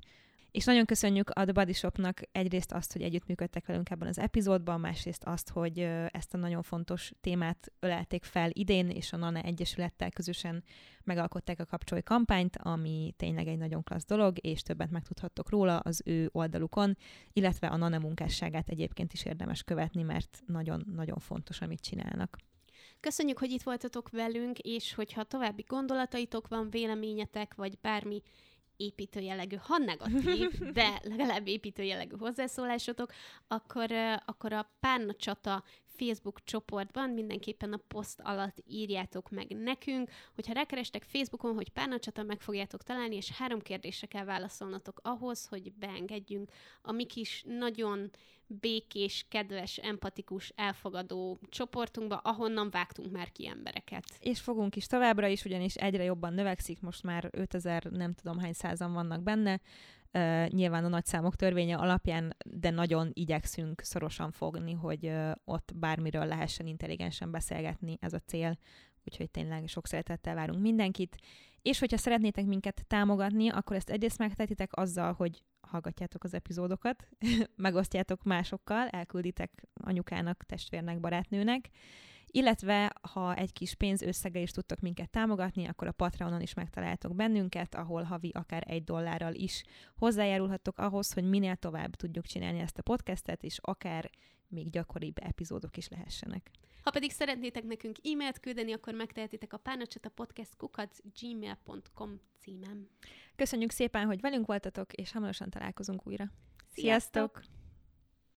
És nagyon köszönjük a The Body Shopnak egyrészt azt, hogy együttműködtek velünk ebben az epizódban, másrészt azt, hogy ezt a nagyon fontos témát ölelték fel idén, és a NANE Egyesülettel közösen megalkották a kapcsolói kampányt, ami tényleg egy nagyon klassz dolog, és többet megtudhattok róla az ő oldalukon, illetve a NANE munkásságát egyébként is érdemes követni, mert nagyon-nagyon fontos, amit csinálnak. Köszönjük, hogy itt voltatok velünk, és hogyha további gondolataitok van, véleményetek, vagy bármi építő jellegű, ha negatív, de legalább építő jellegű hozzászólásotok, akkor, akkor a Párna Csata Facebook csoportban mindenképpen a poszt alatt írjátok meg nekünk, hogyha rákerestek Facebookon, hogy Párnacsata, meg fogjátok találni, és három kérdésre kell válaszolnotok ahhoz, hogy beengedjünk a mi kis nagyon békés, kedves, empatikus, elfogadó csoportunkba, ahonnan vágtunk már ki embereket. És fogunk is továbbra is, ugyanis egyre jobban növekszik, most már 5000 nem tudom hány százan vannak benne, Uh, nyilván a nagyszámok törvénye alapján, de nagyon igyekszünk szorosan fogni, hogy uh, ott bármiről lehessen intelligensen beszélgetni, ez a cél, úgyhogy tényleg sok szeretettel várunk mindenkit, És hogyha szeretnétek minket támogatni, akkor ezt egyrészt megtehetitek azzal, hogy hallgatjátok az epizódokat, megosztjátok másokkal, elkülditek anyukának, testvérnek, barátnőnek, illetve ha egy kis pénz összeggel is tudtok minket támogatni, akkor a Patreonon is megtaláltok bennünket, ahol havi akár egy dollárral is hozzájárulhattok ahhoz, hogy minél tovább tudjuk csinálni ezt a podcastet, és akár még gyakoribb epizódok is lehessenek. Ha pedig szeretnétek nekünk e-mailt küldeni, akkor megtehetitek a párnacsat a podcastkukat gmail.com címem. Köszönjük szépen, hogy velünk voltatok, és hamarosan találkozunk újra. Sziasztok! Sziasztok!